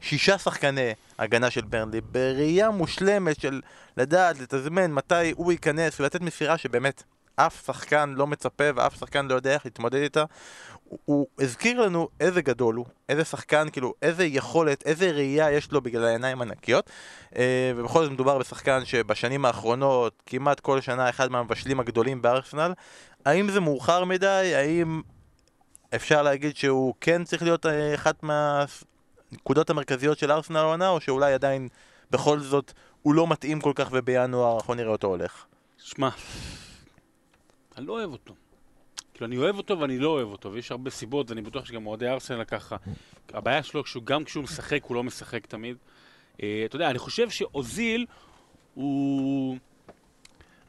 שישה שחקני הגנה של ברנלי, בראייה מושלמת של לדעת, לתזמן מתי הוא ייכנס ולתת מסירה שבאמת אף שחקן לא מצפה ואף שחקן לא יודע איך להתמודד איתה. הוא, הזכיר לנו איזה גדול הוא, איזה שחקן, כאילו, איזה יכולת, איזה ראייה יש לו בגלל העיניים הנקיות. אה, ובכל זאת מדובר בשחקן שבשנים האחרונות, כמעט כל שנה אחד מהמבשלים הגדולים בארסנל. האם זה מאוחר מדי? האם אפשר להגיד שהוא כן צריך להיות אה, אחת מהנקודות המרכזיות של ארסנל העונה, או שאולי עדיין בכל זאת הוא לא מתאים כל כך ובינואר אנחנו נראה אותו הולך? שמע, אני לא אוהב אותו. כאילו, אני אוהב אותו ואני לא אוהב אותו, ויש הרבה סיבות, ואני בטוח שגם אוהדי ארסנל ככה. הבעיה שלו, גם כשהוא משחק, הוא לא משחק תמיד. Uh, אתה יודע, אני חושב שאוזיל הוא...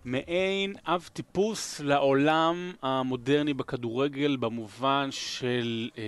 מעין אב טיפוס לעולם המודרני בכדורגל במובן של אה,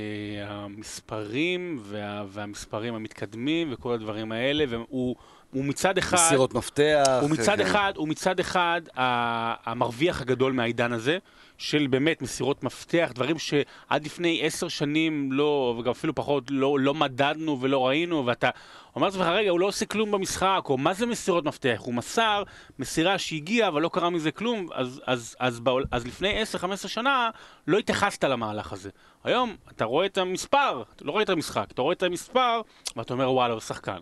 המספרים וה, והמספרים המתקדמים וכל הדברים האלה, והוא הוא מצד אחד... מסירות מפתח. הוא מצד כן. אחד, הוא מצד אחד המרוויח הגדול מהעידן הזה, של באמת מסירות מפתח, דברים שעד לפני עשר שנים לא, וגם אפילו פחות, לא, לא מדדנו ולא ראינו, ואתה אומר לעצמך, רגע, הוא לא עושה כלום במשחק, או מה זה מסירות מפתח? הוא מסר מסירה שהגיעה, אבל לא קרה מזה כלום, אז, אז, אז, בעול, אז לפני 10-15 שנה לא התייחסת למהלך הזה. היום אתה רואה את המספר, אתה לא רואה את המשחק, אתה רואה את המספר, ואתה אומר, וואלה, הוא שחקן.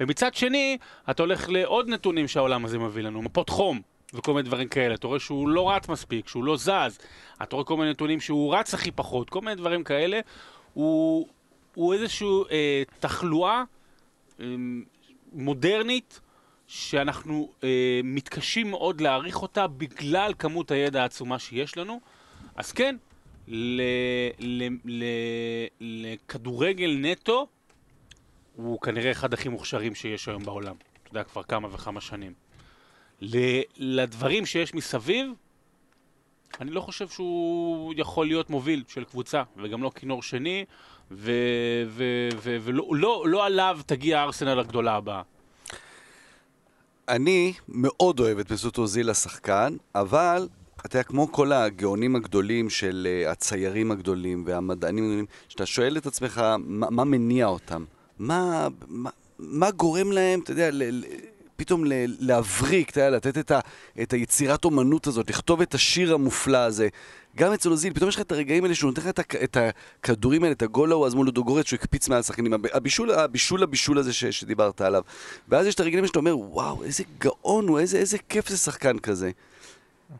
ומצד שני, אתה הולך לעוד נתונים שהעולם הזה מביא לנו, מפות חום. וכל מיני דברים כאלה, אתה רואה שהוא לא רץ מספיק, שהוא לא זז, אתה רואה כל מיני נתונים שהוא רץ הכי פחות, כל מיני דברים כאלה, הוא, הוא איזושהי אה, תחלואה אה, מודרנית שאנחנו אה, מתקשים מאוד להעריך אותה בגלל כמות הידע העצומה שיש לנו. אז כן, לכדורגל נטו, הוא כנראה אחד הכי מוכשרים שיש היום בעולם. אתה יודע, כבר כמה וכמה שנים. לדברים שיש מסביב, אני לא חושב שהוא יכול להיות מוביל של קבוצה, וגם לא כינור שני, ולא לא, לא עליו תגיע הארסנל הגדולה הבאה. אני מאוד אוהב את מסות אוזיל השחקן, אבל, אתה יודע, כמו כל הגאונים הגדולים של uh, הציירים הגדולים והמדענים הגדולים, שאתה שואל את עצמך, מה, מה מניע אותם? מה, מה, מה גורם להם, אתה יודע, ל, ל, פתאום להבריק, אתה לתת את, ה, את היצירת אומנות הזאת, לכתוב את השיר המופלא הזה. גם אצל אוזיל, פתאום יש לך את הרגעים האלה שהוא נותן לך את, את הכדורים האלה, את הגול ההוא, אז מול לודוגורץ שהוא הקפיץ מעל השחקנים, הב- הבישול, הבישול הבישול הזה ש, שדיברת עליו. ואז יש את הרגעים שאתה אומר, וואו, איזה גאון הוא, איזה, איזה כיף זה שחקן כזה.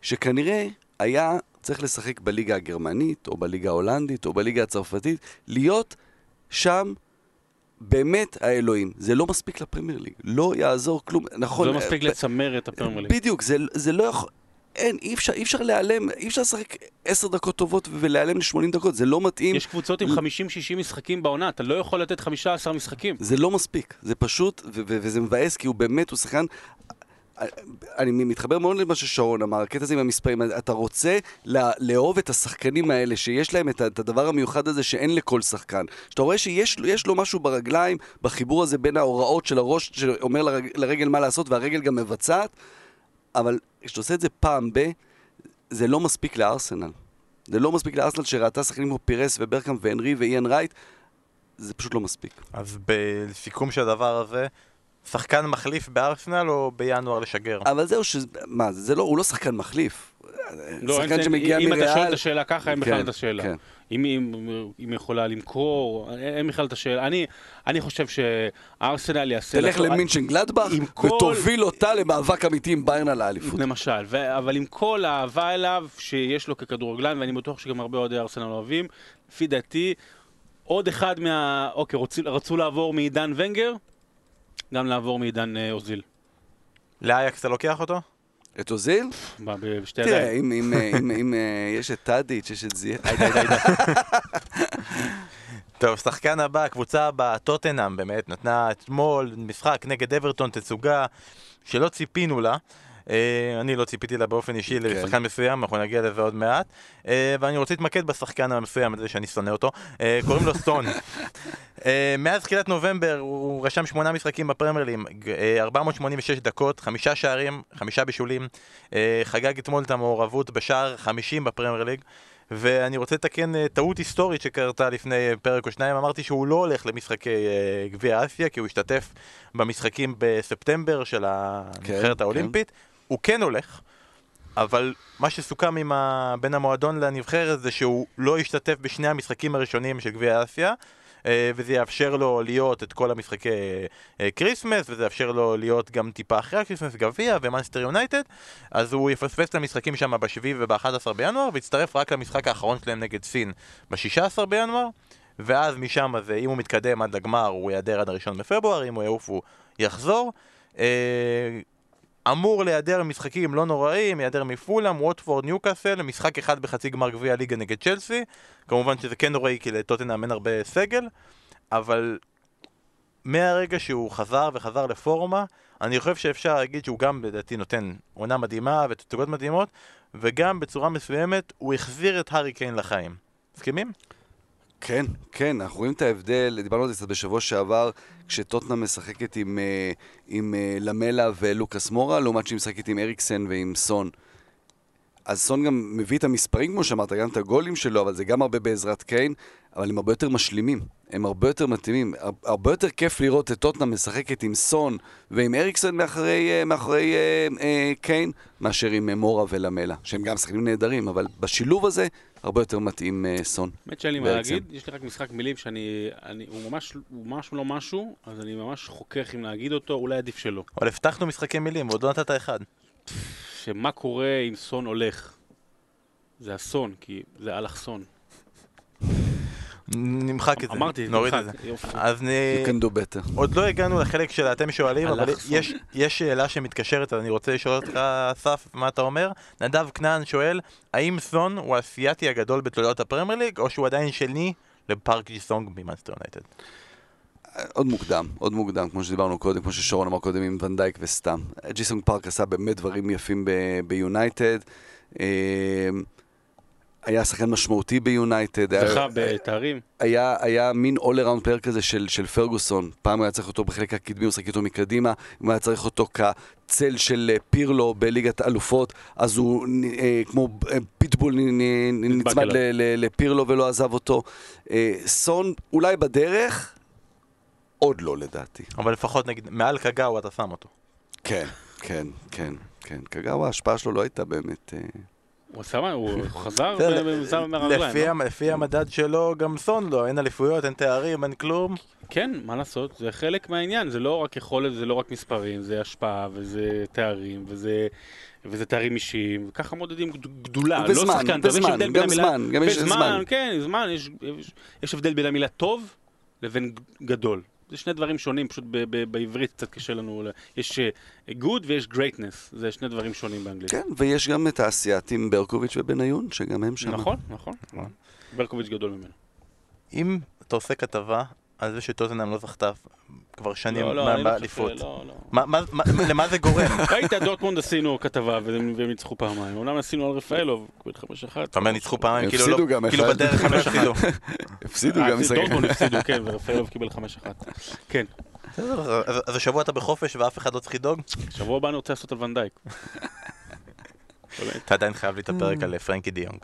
שכנראה היה צריך לשחק בליגה הגרמנית, או בליגה ההולנדית, או בליגה הצרפתית, להיות שם באמת האלוהים. זה לא מספיק לפרמייר ליג, לא יעזור כלום. נכון. זה לא מספיק אה, לצמר את הפרמייר ליג. בדיוק, זה, זה לא יכול... אין, אי אפשר, אי אפשר להיעלם, אי אפשר לשחק עשר דקות טובות ולהיעלם ל-80 דקות, זה לא מתאים. יש קבוצות עם 50-60 משחקים בעונה, אתה לא יכול לתת 15 משחקים. זה לא מספיק, זה פשוט, ו- ו- וזה מבאס כי הוא באמת, הוא שחקן... אני מתחבר מאוד למה ששרון אמר, הקטע הזה עם המספרים, אתה רוצה לה, לאהוב את השחקנים האלה, שיש להם את, את הדבר המיוחד הזה שאין לכל שחקן. שאתה רואה שיש לו- יש לו משהו ברגליים, בחיבור הזה בין ההוראות של הראש שאומר לרג, לרגל מה לעשות והרגל גם מבצעת, אבל כשאתה עושה את זה פעם ב... זה לא מספיק לארסנל. זה לא מספיק לארסנל שראתה שחקנים כמו פירס וברקאם והנרי ואיאן רייט, זה פשוט לא מספיק. אז בסיכום של הדבר הזה, שחקן מחליף בארסנל או בינואר לשגר? אבל זהו, ש... מה, זה לא, הוא לא שחקן מחליף. לא, שחקן אין- שמגיע אם אתה שואל מריאל... את השאלה ככה, אין בכלל את השאלה. כן. אם היא יכולה למכור, אין בכלל את השאלה. אני- אני חושב שארסנל יעשה... תלך למינצ'ן גלדבך ותוביל אותה למאבק אמיתי עם ביירן על האליפות. למשל, ו- אבל עם כל האהבה אליו שיש לו ככדורגלן, ואני בטוח שגם הרבה אוהדי ארסנל אוהבים, לפי דעתי, עוד אחד מה... אוקיי, רוצו, רצו לעבור מעידן ונגר, גם לעבור מעידן אה, אוזיל. לאייקס אתה לוקח אותו? את אוזיל? בשתי תראה, ידיים. אם- אם- אם- אם אה, יש את טאדיץ', יש את זיה... טוב, שחקן הבא, הקבוצה הבאה, טוטנאם באמת, נתנה אתמול משחק נגד אברטון, תצוגה שלא ציפינו לה. אה, אני לא ציפיתי לה באופן אישי כן. לשחקן מסוים, אנחנו נגיע לזה עוד מעט. אה, ואני רוצה להתמקד בשחקן המסוים הזה שאני שונא אותו. אה, קוראים לו סטון. מאז תחילת נובמבר הוא רשם שמונה משחקים בפרמייר ליג, אה, 486 דקות, חמישה שערים, חמישה בישולים. חגג אתמול את המעורבות בשער ה-50 בפרמייר ליג. ואני רוצה לתקן טעות היסטורית שקרתה לפני פרק או שניים, אמרתי שהוא לא הולך למשחקי גביע אסיה, כי הוא השתתף במשחקים בספטמבר של הנבחרת כן. האולימפית. הוא כן הולך, אבל מה שסוכם עם ה... בין המועדון לנבחרת זה שהוא לא ישתתף בשני המשחקים הראשונים של גביע אסיה. אה, וזה יאפשר לו להיות את כל המשחקי אה, כריסמס, וזה יאפשר לו להיות גם טיפה אחרי הכריסמס, גביע ומאנסטר יונייטד, אז הוא יפספס את המשחקים שם ב-7 וב-11 בינואר, ויצטרף רק למשחק האחרון שלהם נגד סין ב-16 בינואר, ואז משם זה, אם הוא מתקדם עד לגמר, הוא ייעדר עד הראשון בפברואר, אם הוא יעוף הוא יחזור. אמור להיעדר משחקים לא נוראים, ייעדר מפולאם, ווטפורד, ניוקאסל, משחק אחד בחצי גמר גביע הליגה נגד צ'לסי. כמובן שזה כן נוראי כי לטוטנאם אין הרבה סגל, אבל מהרגע שהוא חזר וחזר לפורמה, אני חושב שאפשר להגיד שהוא גם לדעתי נותן עונה מדהימה ותצוגות מדהימות, וגם בצורה מסוימת הוא החזיר את הארי קיין לחיים. מסכימים? כן, כן, אנחנו רואים את ההבדל, דיברנו על זה קצת בשבוע שעבר, כשטוטנאם משחקת עם, אה, עם אה, למלה ולוקאס מורה, לעומת שהיא משחקת עם אריקסן ועם סון. אז סון גם מביא את המספרים, כמו שאמרת, גם את הגולים שלו, אבל זה גם הרבה בעזרת קיין, אבל הם הרבה יותר משלימים, הם הרבה יותר מתאימים. הר- הרבה יותר כיף לראות את טוטנאם משחקת עם סון ועם אריקסן מאחורי, אה, מאחורי אה, אה, קיין, מאשר עם מורה ולמלה, שהם גם שחקנים נהדרים, אבל בשילוב הזה הרבה יותר מתאים אה, סון. האמת שאין לי מה. להגיד, יש לי רק משחק מילים שאני, אני, הוא ממש, הוא ממש לא משהו, אז אני ממש חוכך אם להגיד אותו, אולי עדיף שלא. אבל הבטחנו משחקי מילים, ועוד לא נתת אחד. שמה קורה אם סון הולך? זה אסון, כי זה אלכסון. נמחק את זה, אמרתי, נוריד את זה. אז נ- You can do better. עוד לא הגענו לחלק של אתם שואלים, אבל. יש, יש שאלה שמתקשרת, אז אני רוצה לשאול אותך, אסף, מה אתה אומר? נדב כנען שואל, האם סון הוא האסייתי הגדול בתולדות הפרמייר ליג, או שהוא עדיין שני לפארק ג'י סונג ממאנסטר יונייטד? עוד מוקדם, עוד מוקדם, כמו שדיברנו קודם, כמו ששרון אמר קודם עם ואן דייק וסתם. ג'י סונג פארק עשה באמת דברים יפים ב- ביונייטד. היה שחקן משמעותי ביונייטד. זכה בתארים. היה, היה מין all around player כזה של, של פרגוסון. פעם הוא היה צריך אותו בחלק הקדמי, הוא שיחק איתו מקדימה. אם היה צריך אותו כצל של אה, פירלו בליגת האלופות, אז הוא אה, כמו אה, פיטבול נצמד. ל- ל- לפירלו ולא עזב אותו. אה, סון אולי בדרך, עוד לא לדעתי. אבל לפחות נגיד, מעל קגאו אתה שם אותו. כן, כן, כן, כן. קגאווה, ההשפעה שלו לא הייתה באמת... אה, הוא עשה מה? הוא חזר בסדר, ושם מהרגליים. לפי לא? המ- לפי המדד שלו, גם סון לא, אין אליפויות, אין תארים, אין כלום. כן, מה לעשות? זה חלק מהעניין, זה לא רק יכולת, זה לא רק מספרים, זה השפעה, וזה תארים, וזה... וזה תארים אישיים, וככה מודדים גד- גדולה, לא שחקן, וזמן, גם זמן, גם יש זמן. כן, זמן, יש, הבדל בין המילה טוב לבין גדול. זה שני דברים שונים, פשוט ב- ב- בעברית קצת קשה לנו, יש אה, good ויש greatness, זה שני דברים שונים באנגלית. כן, ויש גם את האסייתים ברקוביץ' ובניון, שגם הם שם. נכון, נכון. ברקוביץ' גדול ממנו. אם אתה עושה כתבה על זה שטוטנאם לא זכתה כבר שנים לא, לא, לא באליפות, למה זה גורם? ראית, דורטמונד עשינו כתבה והם ניצחו פעמיים. אומנם עשינו על רפאלוב, קיבל 5-1. אתה אומר ניצחו פעמיים, כאילו לא- כאילו אחד. בדרך הם לא הפסידו. הפסידו אה, גם משחק. דורטמונד הפסידו, כן, ורפאלוב קיבל 5-1. כן. בסדר, אז- אז השבוע אתה בחופש ואף אחד לא צריך לדאוג? שבוע הבא אני רוצה לעשות על ואן דייק. אתה עדיין חייב לי את הפרק על פרנקי דה יונג.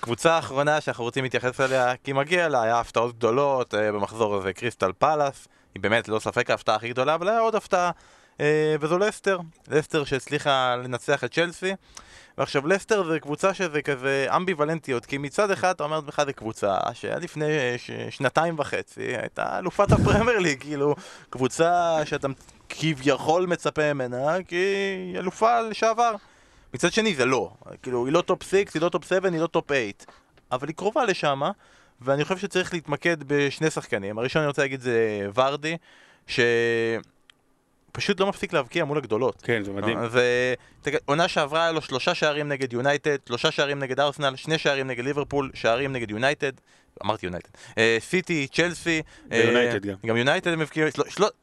אה, הקבוצה האחרונה שאנחנו רוצים להתייחס אליה, כי מגיע לה, היה הפתעות גדולות אה, במחזור הזה, קריסטל פאלאס, היא באמת ללא ספק ההפתעה הכי גדולה, אבל היה עוד הפתעה, אה, וזו לסטר, לסטר שהצליחה לנצח את צ'לסי. ועכשיו לסטר זה קבוצה שזה כזה אמביוולנטיות, כי מצד אחד אתה אומר לעצמך זה קבוצה שעד לפני ש- שנתיים וחצי הייתה אלופת הפרמייר ליג, כאילו קבוצה שאתה כביכול מצפה ממנה כי היא אלופה לשעבר. מצד שני זה לא, כאילו היא לא טופ 6, היא לא טופ 7, היא לא טופ 8, אבל היא קרובה לשם, ואני חושב שצריך להתמקד בשני שחקנים. הראשון אני רוצה להגיד זה ורדי, שפשוט לא מפסיק להבקיע מול הגדולות. כן, זה מדהים. אז אה, תג- עונה שעברה היה לו שלושה שערים נגד יונייטד, שלושה שערים נגד ארסנל, שני שערים נגד ליברפול, שערים נגד יונייטד, אמרתי יונייטד, אה, סיטי, צ'לסי, אה, ויונייטד גם. גם יונייטד הם הבקיעו,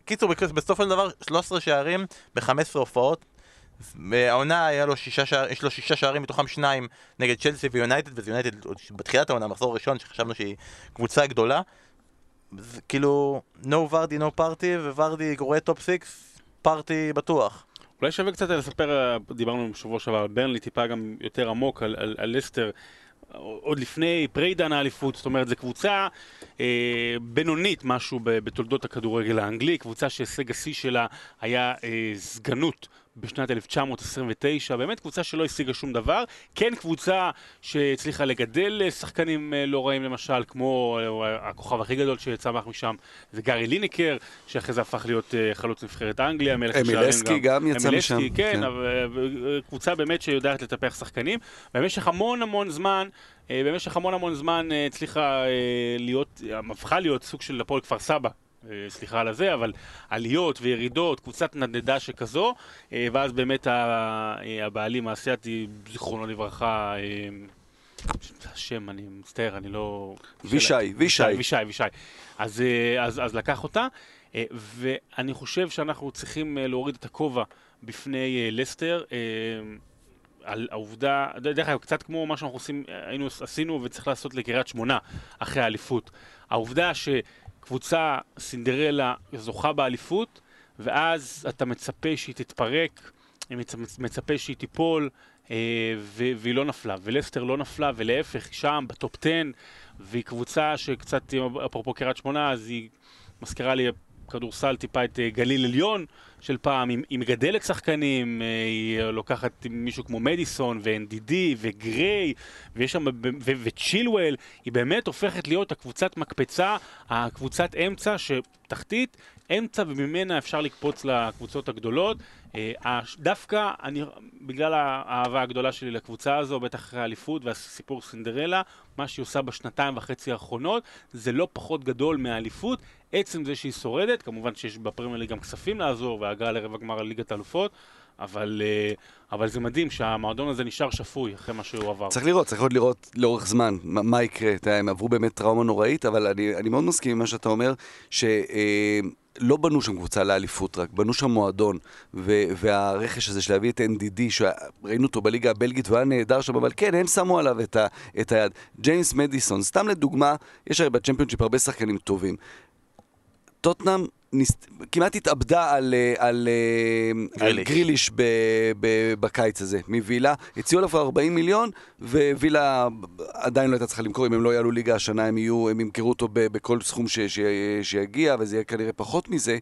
קיצור, בסופו של דבר 13 שערים ב-15 הופעות. העונה היה לו שישה שערים, יש לו שישה שערים מתוכם שניים נגד צ'לסי ויונייטד, ויונייטד עוד בתחילת העונה, מחזור ראשון, שחשבנו שהיא קבוצה גדולה. זה כאילו, no ורדי, no party, וורדי נגד טופ 6, party בטוח. אולי שווה קצת לספר, דיברנו בשבוע שעבר על ברנלי, טיפה גם יותר עמוק על, על, על לסטר, עוד לפני עידן האליפות, זאת אומרת, זו קבוצה אה, בינונית משהו בתולדות הכדורגל האנגלי, קבוצה שהישג השיא שלה היה אה, סגנות בשנת 1929, באמת קבוצה שלא השיגה שום דבר, כן קבוצה שהצליחה לגדל אה, שחקנים אה, לא רעים למשל, כמו אה, הכוכב הכי גדול שצמח משם זה גארי ליניקר, שאחרי זה הפך להיות חלוץ נבחרת אנגליה, מלך השערים אמילסקי גם יצא אמילסקי, משם. כן, אבל קבוצה באמת שיודעת לטפח שחקנים. במשך המון המון זמן, במשך המון המון זמן הצליחה להיות, הפכה להיות סוג של הפועל כפר סבא. אה, סליחה על הזה, אבל עליות וירידות, קבוצת נדנדה שכזו, אה, ואז באמת אה, הבעלים האסייתי, זיכרונו לברכה, השם, אני מצטער, אני לא... וישי, וישי. וישי, וישי. אז, אז, אז לקח אותה, ואני חושב שאנחנו צריכים להוריד את הכובע בפני לסטר. על העובדה, דרך אגב, קצת כמו מה שאנחנו עושים, היינו, עשינו וצריך לעשות לקריית שמונה אחרי האליפות. העובדה שקבוצה סינדרלה זוכה באליפות, ואז אתה מצפה שהיא תתפרק, מצ- מצפה שהיא תיפול, אה, והיא לא נפלה. ולסטר לא נפלה, ולהפך, היא שם, בטופ 10, והיא קבוצה שקצת, אפרופו קריית שמונה, אז היא מזכירה לי כדורסל טיפה את אה, גליל עליון של פעם, היא, היא מגדלת שחקנים, אה, היא לוקחת מישהו כמו מדיסון ו-NDD וגריי, ויש שם, וצ'ילואל, היא באמת הופכת להיות הקבוצת מקפצה, הקבוצת אמצע שתחתית, אמצע וממנה אפשר לקפוץ לקבוצות הגדולות. אה, דווקא אני, בגלל האהבה הגדולה שלי לקבוצה הזו, בטח אחרי האליפות והסיפור סינדרלה, מה שהיא עושה בשנתיים וחצי האחרונות, זה לא פחות גדול מהאליפות. עצם זה שהיא שורדת, כמובן שיש בפרמייר ליג גם כספים לעזור והגעה לרבע גמר ליגת האלופות, אבל, אה, אבל זה מדהים שהמועדון הזה נשאר שפוי אחרי מה שהוא עבר. צריך לראות, צריך עוד לראות לאורך זמן מה, יקרה. הם עברו באמת טראומה נוראית, אבל אני, אני מאוד מסכים עם מה שאתה אומר, שלא בנו שם קבוצה לאליפות רק, בנו שם מועדון, ו, והרכש הזה של להביא את NDD, שראינו אותו בליגה הבלגית והוא היה נהדר שם, אבל כן, הם שמו עליו את, ה, את היד. ג'יימס מדיסון, סתם לדוגמה, יש הרי בצ'מפיונשיפ הרבה שחקנים טובים. טוטנאם ניס... כמעט התאבדה על, אה, על, אה, על גריליש. ב, ב, בקיץ הזה, מווילה. הציעו עליו 40 מיליון, ווילה עדיין לא הייתה צריכה למכור, אם הם לא יעלו ליגה השנה, הם, יהיו, הם ימכרו אותו ב, בכל סכום ש, ש, שיגיע, וזה יהיה כנראה פחות מזה.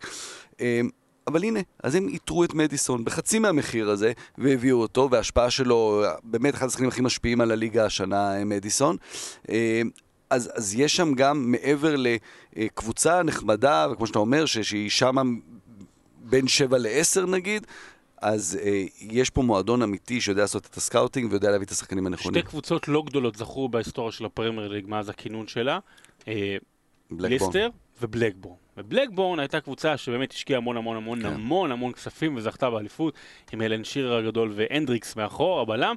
אה, אבל הנה, אז הם איתרו את מדיסון בחצי מהמחיר הזה, והביאו אותו, וההשפעה שלו, באמת אחד השחקנים הכי משפיעים על הליגה השנה, אה, מדיסון. אה, אז, אז יש שם גם, מעבר לקבוצה נחמדה, וכמו שאתה אומר, ש, שהיא שמה בין 7 ל-10 נגיד, אז אה, יש פה מועדון אמיתי שיודע לעשות את הסקאוטינג ויודע להביא את השחקנים הנכונים. שתי קבוצות לא גדולות זכו בהיסטוריה של הפרמייר ליג מאז הכינון שלה. אה. לסטר ובלקברן. ובלקברן הייתה קבוצה שבאמת השקיעה המון המון המון כן. המון המון כספים וזכתה באליפות עם אלן שירר הגדול והנדריקס מאחור, הבלם.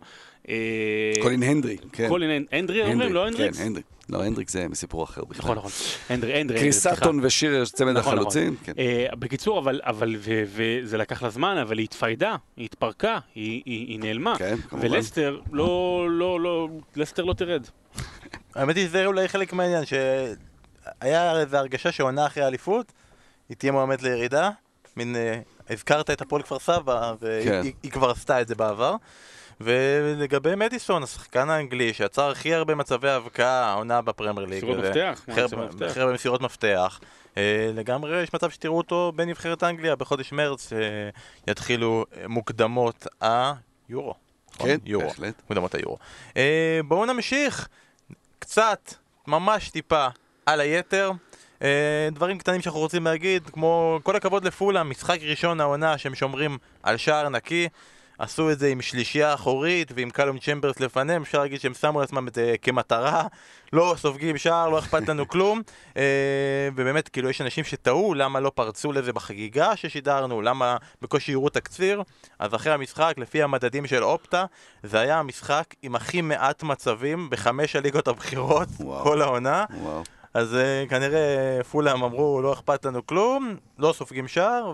אה, קולין הנדרי, כן. קולין הנ- הנדרי אומרים, לא הנדריקס? כן, הנדרי. לא, הנדריק זה סיפור אחר בכלל. נכון, נכון. הנדרי, הנדרי, קריס סליחה. סאטון ושירר, צמד נכון, החלוצים. נכון. כן. אה, בקיצור, אבל, וזה לקח לה זמן, אבל היא התפיידה, היא התפרקה, היא, נעלמה. כן, כמובן. ולסטר, לא, לא, לא, לסטר לא תרד. האמת היא שזה אולי חלק מהעניין, שהיה איזו הרגשה שעונה אחרי האליפות, היא תהיה מועמדת לירידה, מין, אה, הזכרת את הפועל כפר סבא, והיא כן. כבר עשתה את זה בעבר. ולגבי מדיסון, השחקן האנגלי שיצר הכי הרבה מצבי הבקעה העונה בפרמייר ליג. מסירות מפתח, הכי הרבה- מסירות מפתח. אה, לגמרי יש מצב שתראו אותו בנבחרת אנגליה בחודש מרץ, אה, יתחילו אה, מוקדמות היורו. נכון? כן, יורו. בהחלט. מוקדמות היורו. בואו נמשיך קצת, ממש טיפה, על היתר. דברים קטנים שאנחנו רוצים להגיד, כמו כל הכבוד לפולה, משחק ראשון העונה שהם שומרים על שער נקי. עשו את זה עם שלישייה אחורית ועם קלום צ'מברס לפניהם, אפשר להגיד שהם שמו לעצמם את זה כמטרה, לא סופגים שער, לא אכפת לנו כלום, אה, ובאמת, כאילו, יש אנשים שטעו למה לא פרצו לזה בחגיגה ששידרנו, למה בקושי יראו תקציר, אז אחרי המשחק, לפי המדדים של אופטה, זה היה המשחק עם הכי מעט מצבים בחמש הליגות הבכירות. כל העונה. וואו. אז uh, כנראה פולאם אמרו לא אכפת לנו כלום, לא סופגים שער,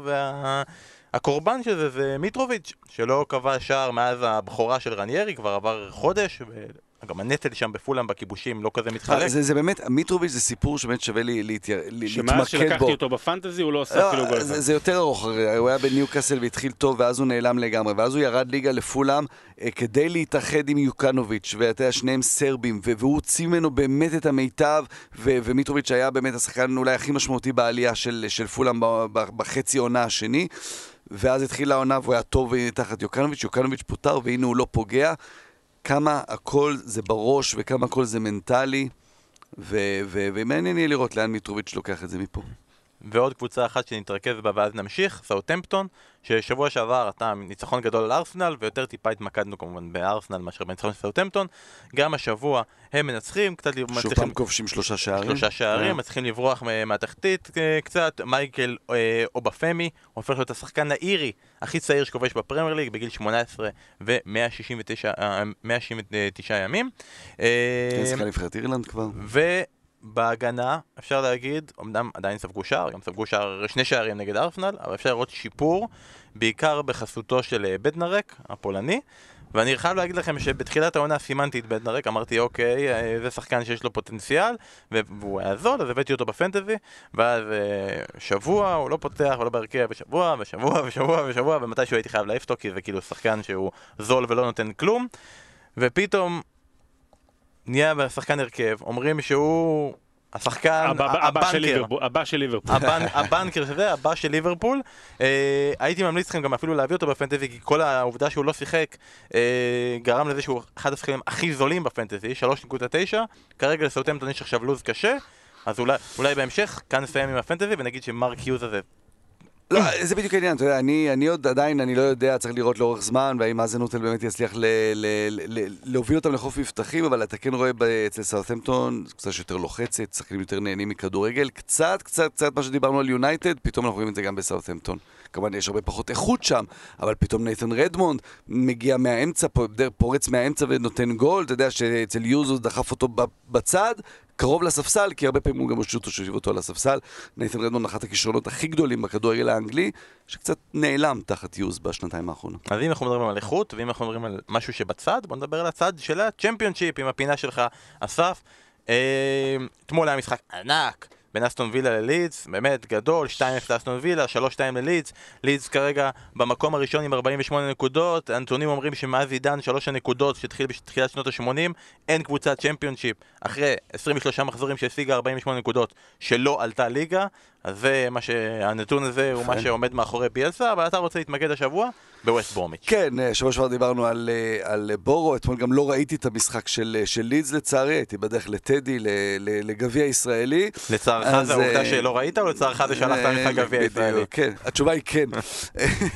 והקורבן של זה זה מיטרוביץ', שלא קבע שער מאז הבכורה של רניירי, כבר עבר חודש, וגם הנטל שם בפולאם בכיבושים לא כזה מתחלק. זה, זה באמת, מיטרוביץ' זה סיפור שבאמת שווה לי להתיר- ל- שמאז להתמקד שלקחתי בו. אותו בפנטזי הוא לא עשה אפילו גול לא, זה. זה יותר ארוך, הוא היה בניוקאסל והתחיל טוב ואז הוא נעלם לגמרי ואז הוא ירד ליגה לפולאם אה, כדי להתאחד עם יוקנוביץ' ואתה יודע, שניהם סרבים והוא הוציא ממנו באמת את המיטב ו- ומיטרוביץ' היה באמת השחקן אולי הכי משמעותי בעלייה של, של פולאם ב- ב- בחצי עונה השני ואז התחילה העונה והוא היה טוב תחת יוקנוביץ', יוקנוביץ' פוטר והנה הוא לא פוגע כמה הכל זה בראש וכמה הכל זה מנטלי ומעניין יהיה לראות לאן מיטרוביץ' לוקח את זה מפה. ועוד קבוצה אחת שנתרכז בה ואז נמשיך, סאוטמפטון, ששבוע שעבר אתה ניצחון גדול על ארסנל, ויותר טיפה התמקדנו כמובן בארסנל מאשר בניצחון של סאוטמפטון. גם השבוע הם מנצחים, קצת שוב מצליחים... פעם כובשים שלושה שערים. שלושה שערים, כן. מצליחים לברוח מהתחתית אה, קצת. מייקל אה, אובפמי, הוא הופך להיות השחקן האירי הכי צעיר שכובש בפרמייר ליג בגיל 18 ו-169 ימים. אה, כן, שיחקה נבחרת אירלנד כבר. ובהגנה, אפשר להגיד, אמנם עדיין ספגו שער, גם ספגו שער, שני שערים נגד ארסנל, אבל אפשר לראות שיפור, בעיקר בחסותו של אה, בדנרק, הפולני. ואני חייב להגיד לכם שבתחילת העונה סימנתי את בדנרק, אמרתי אוקיי, אה, זה שחקן שיש לו פוטנציאל, והוא היה זול, אז הבאתי אותו בפנטזי, ואז אה, שבוע הוא לא פותח ולא בהרכב, ושבוע, ושבוע, ושבוע, ושבוע, ומתישהו הייתי חייב להעיף אותו, כי זה כאילו שחקן שהוא זול ולא נותן כלום, ופתאום נהיה בשחקן הרכב, אומרים שהוא השחקן, הבנקר, הבא של ליברפול. הבנ- הבנקר שזה, הבא של ליברפול. אה, הייתי ממליץ לכם גם אפילו להביא אותו בפנטזי, כי כל העובדה שהוא לא שיחק אה, גרם לזה שהוא אחד השחקנים הכי זולים בפנטזי, 3.9. כרגע לסאוטמפטון יש עכשיו לוז קשה, אז אולי בהמשך, כאן נסיים עם הפנטזי ונגיד שמרק יוז הזה לא, זה בדיוק העניין, אתה יודע, אני, אני עוד עדיין, אני לא יודע, צריך לראות לאורך זמן, והאם מאזן נוטל באמת יצליח ל, ל, ל, להוביל אותם לחוף מבטחים, אבל אתה כן רואה אצל סאות'מפטון, קצת יותר לוחצת, שחקנים יותר נהנים מכדורגל, קצת, קצת, קצת מה שדיברנו על יונייטד, פתאום אנחנו רואים את זה גם בסאות'מפטון. כמובן יש הרבה פחות איכות שם, אבל פתאום נייתן רדמונד מגיע מהאמצע, פורץ מהאמצע ונותן גול, אתה יודע שאצל יוזו דחף אותו בצד, קרוב לספסל, כי הרבה פעמים הוא גם פשוט הושיב אותו על הספסל. נייתן רדמונד אחת הכישרונות הכי גדולים בכדורגל האנגלי, שקצת נעלם תחת יוז בשנתיים האחרונות. אז אם אנחנו מדברים על איכות, ואם אנחנו מדברים על משהו שבצד, בוא נדבר על הצד של הצ'מפיונשיפ עם הפינה שלך, אסף. אה, אתמול היה משחק ענק בין אסטון וילה ללידס, באמת גדול, 2-0 לאסטון וילה, 3-2 ללידס. לידס כרגע במקום הראשון עם 48 נקודות, הנתונים אומרים שמאז עידן שלוש הנקודות שהתחיל בתחילת שנות ה-80, אין קבוצת צ'מפיונשיפ אחרי 23 מחזורים שהשיגה 48 נקודות שלא עלתה ליגה, אז זה מה שהנתון הזה הוא מה שעומד מאחורי ביאלסה, אבל אתה רוצה להתמקד השבוע בווסט בורמיץ'. כן, אה, שבוע שעבר דיברנו על, אה, על בורו, אתמול גם לא ראיתי את המשחק של, אה, של לידס לצערי, הייתי בדרך לטדי, לגביע ישראלי. לצערך אז, זה העובדה שלא ראית, או לצערך זה שהלכת לך גביע ישראלי? כן, התשובה היא כן.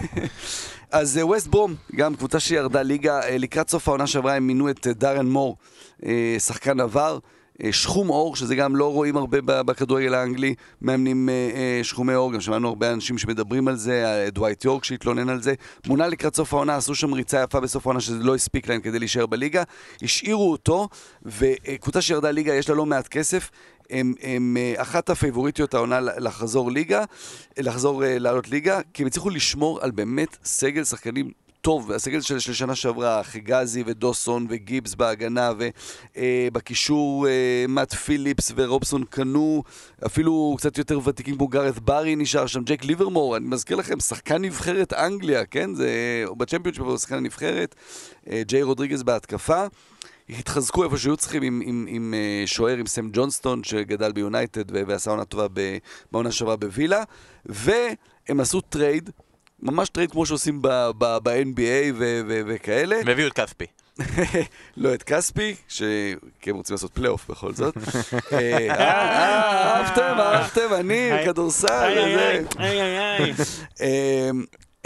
אז ווסט ברום, גם קבוצה שירדה ליגה, לקראת סוף העונה שעברה הם מינו את דארן מור, שחקן עבר. אה, שחום עור, שזה גם לא רואים הרבה בכדורגל האנגלי, מאמנים אה, אה, שחומי עור, גם שמענו הרבה אנשים שמדברים על זה, דווייט יורק שהתלונן על זה. מונה לקראת סוף העונה, עשו שם ריצה יפה בסוף העונה שזה לא הספיק להם כדי להישאר בליגה, השאירו אותו, וקבוצה שירדה ליגה יש לה לא מעט כסף, הם, הם אחת הפייבוריטיות העונה לחזור ליגה, לחזור לעלות ליגה, כי הם הצליחו לשמור על באמת סגל שחקנים טוב, הסגל של, של שנה שעברה, חיגזי ודוסון וגיבס בהגנה ובקישור אה, מאט פיליפס ורובסון קנו, אפילו קצת יותר ותיקים כמו גארת ברי נשאר שם, ג'ק ליברמור, אני מזכיר לכם, שחקן נבחרת אנגליה, כן? זה בצ'מפיונשיפ, הוא שחקן הנבחרת, אה, ג'יי רודריגז בהתקפה. התחזקו איפה שהיו צריכים עם, עם, עם אה, שוער, עם סם ג'ונסטון, שגדל ביונייטד ועשה עונה טובה בעונה שעברה בווילה, והם עשו טרייד, ממש טרייד כמו שעושים ב-NBA וכאלה. הם הביאו את כספי. לא את כספי, ש... כי הם רוצים לעשות פלייאוף בכל זאת. אה, אה, אהבתם, אהבתם, אני. כדורסל,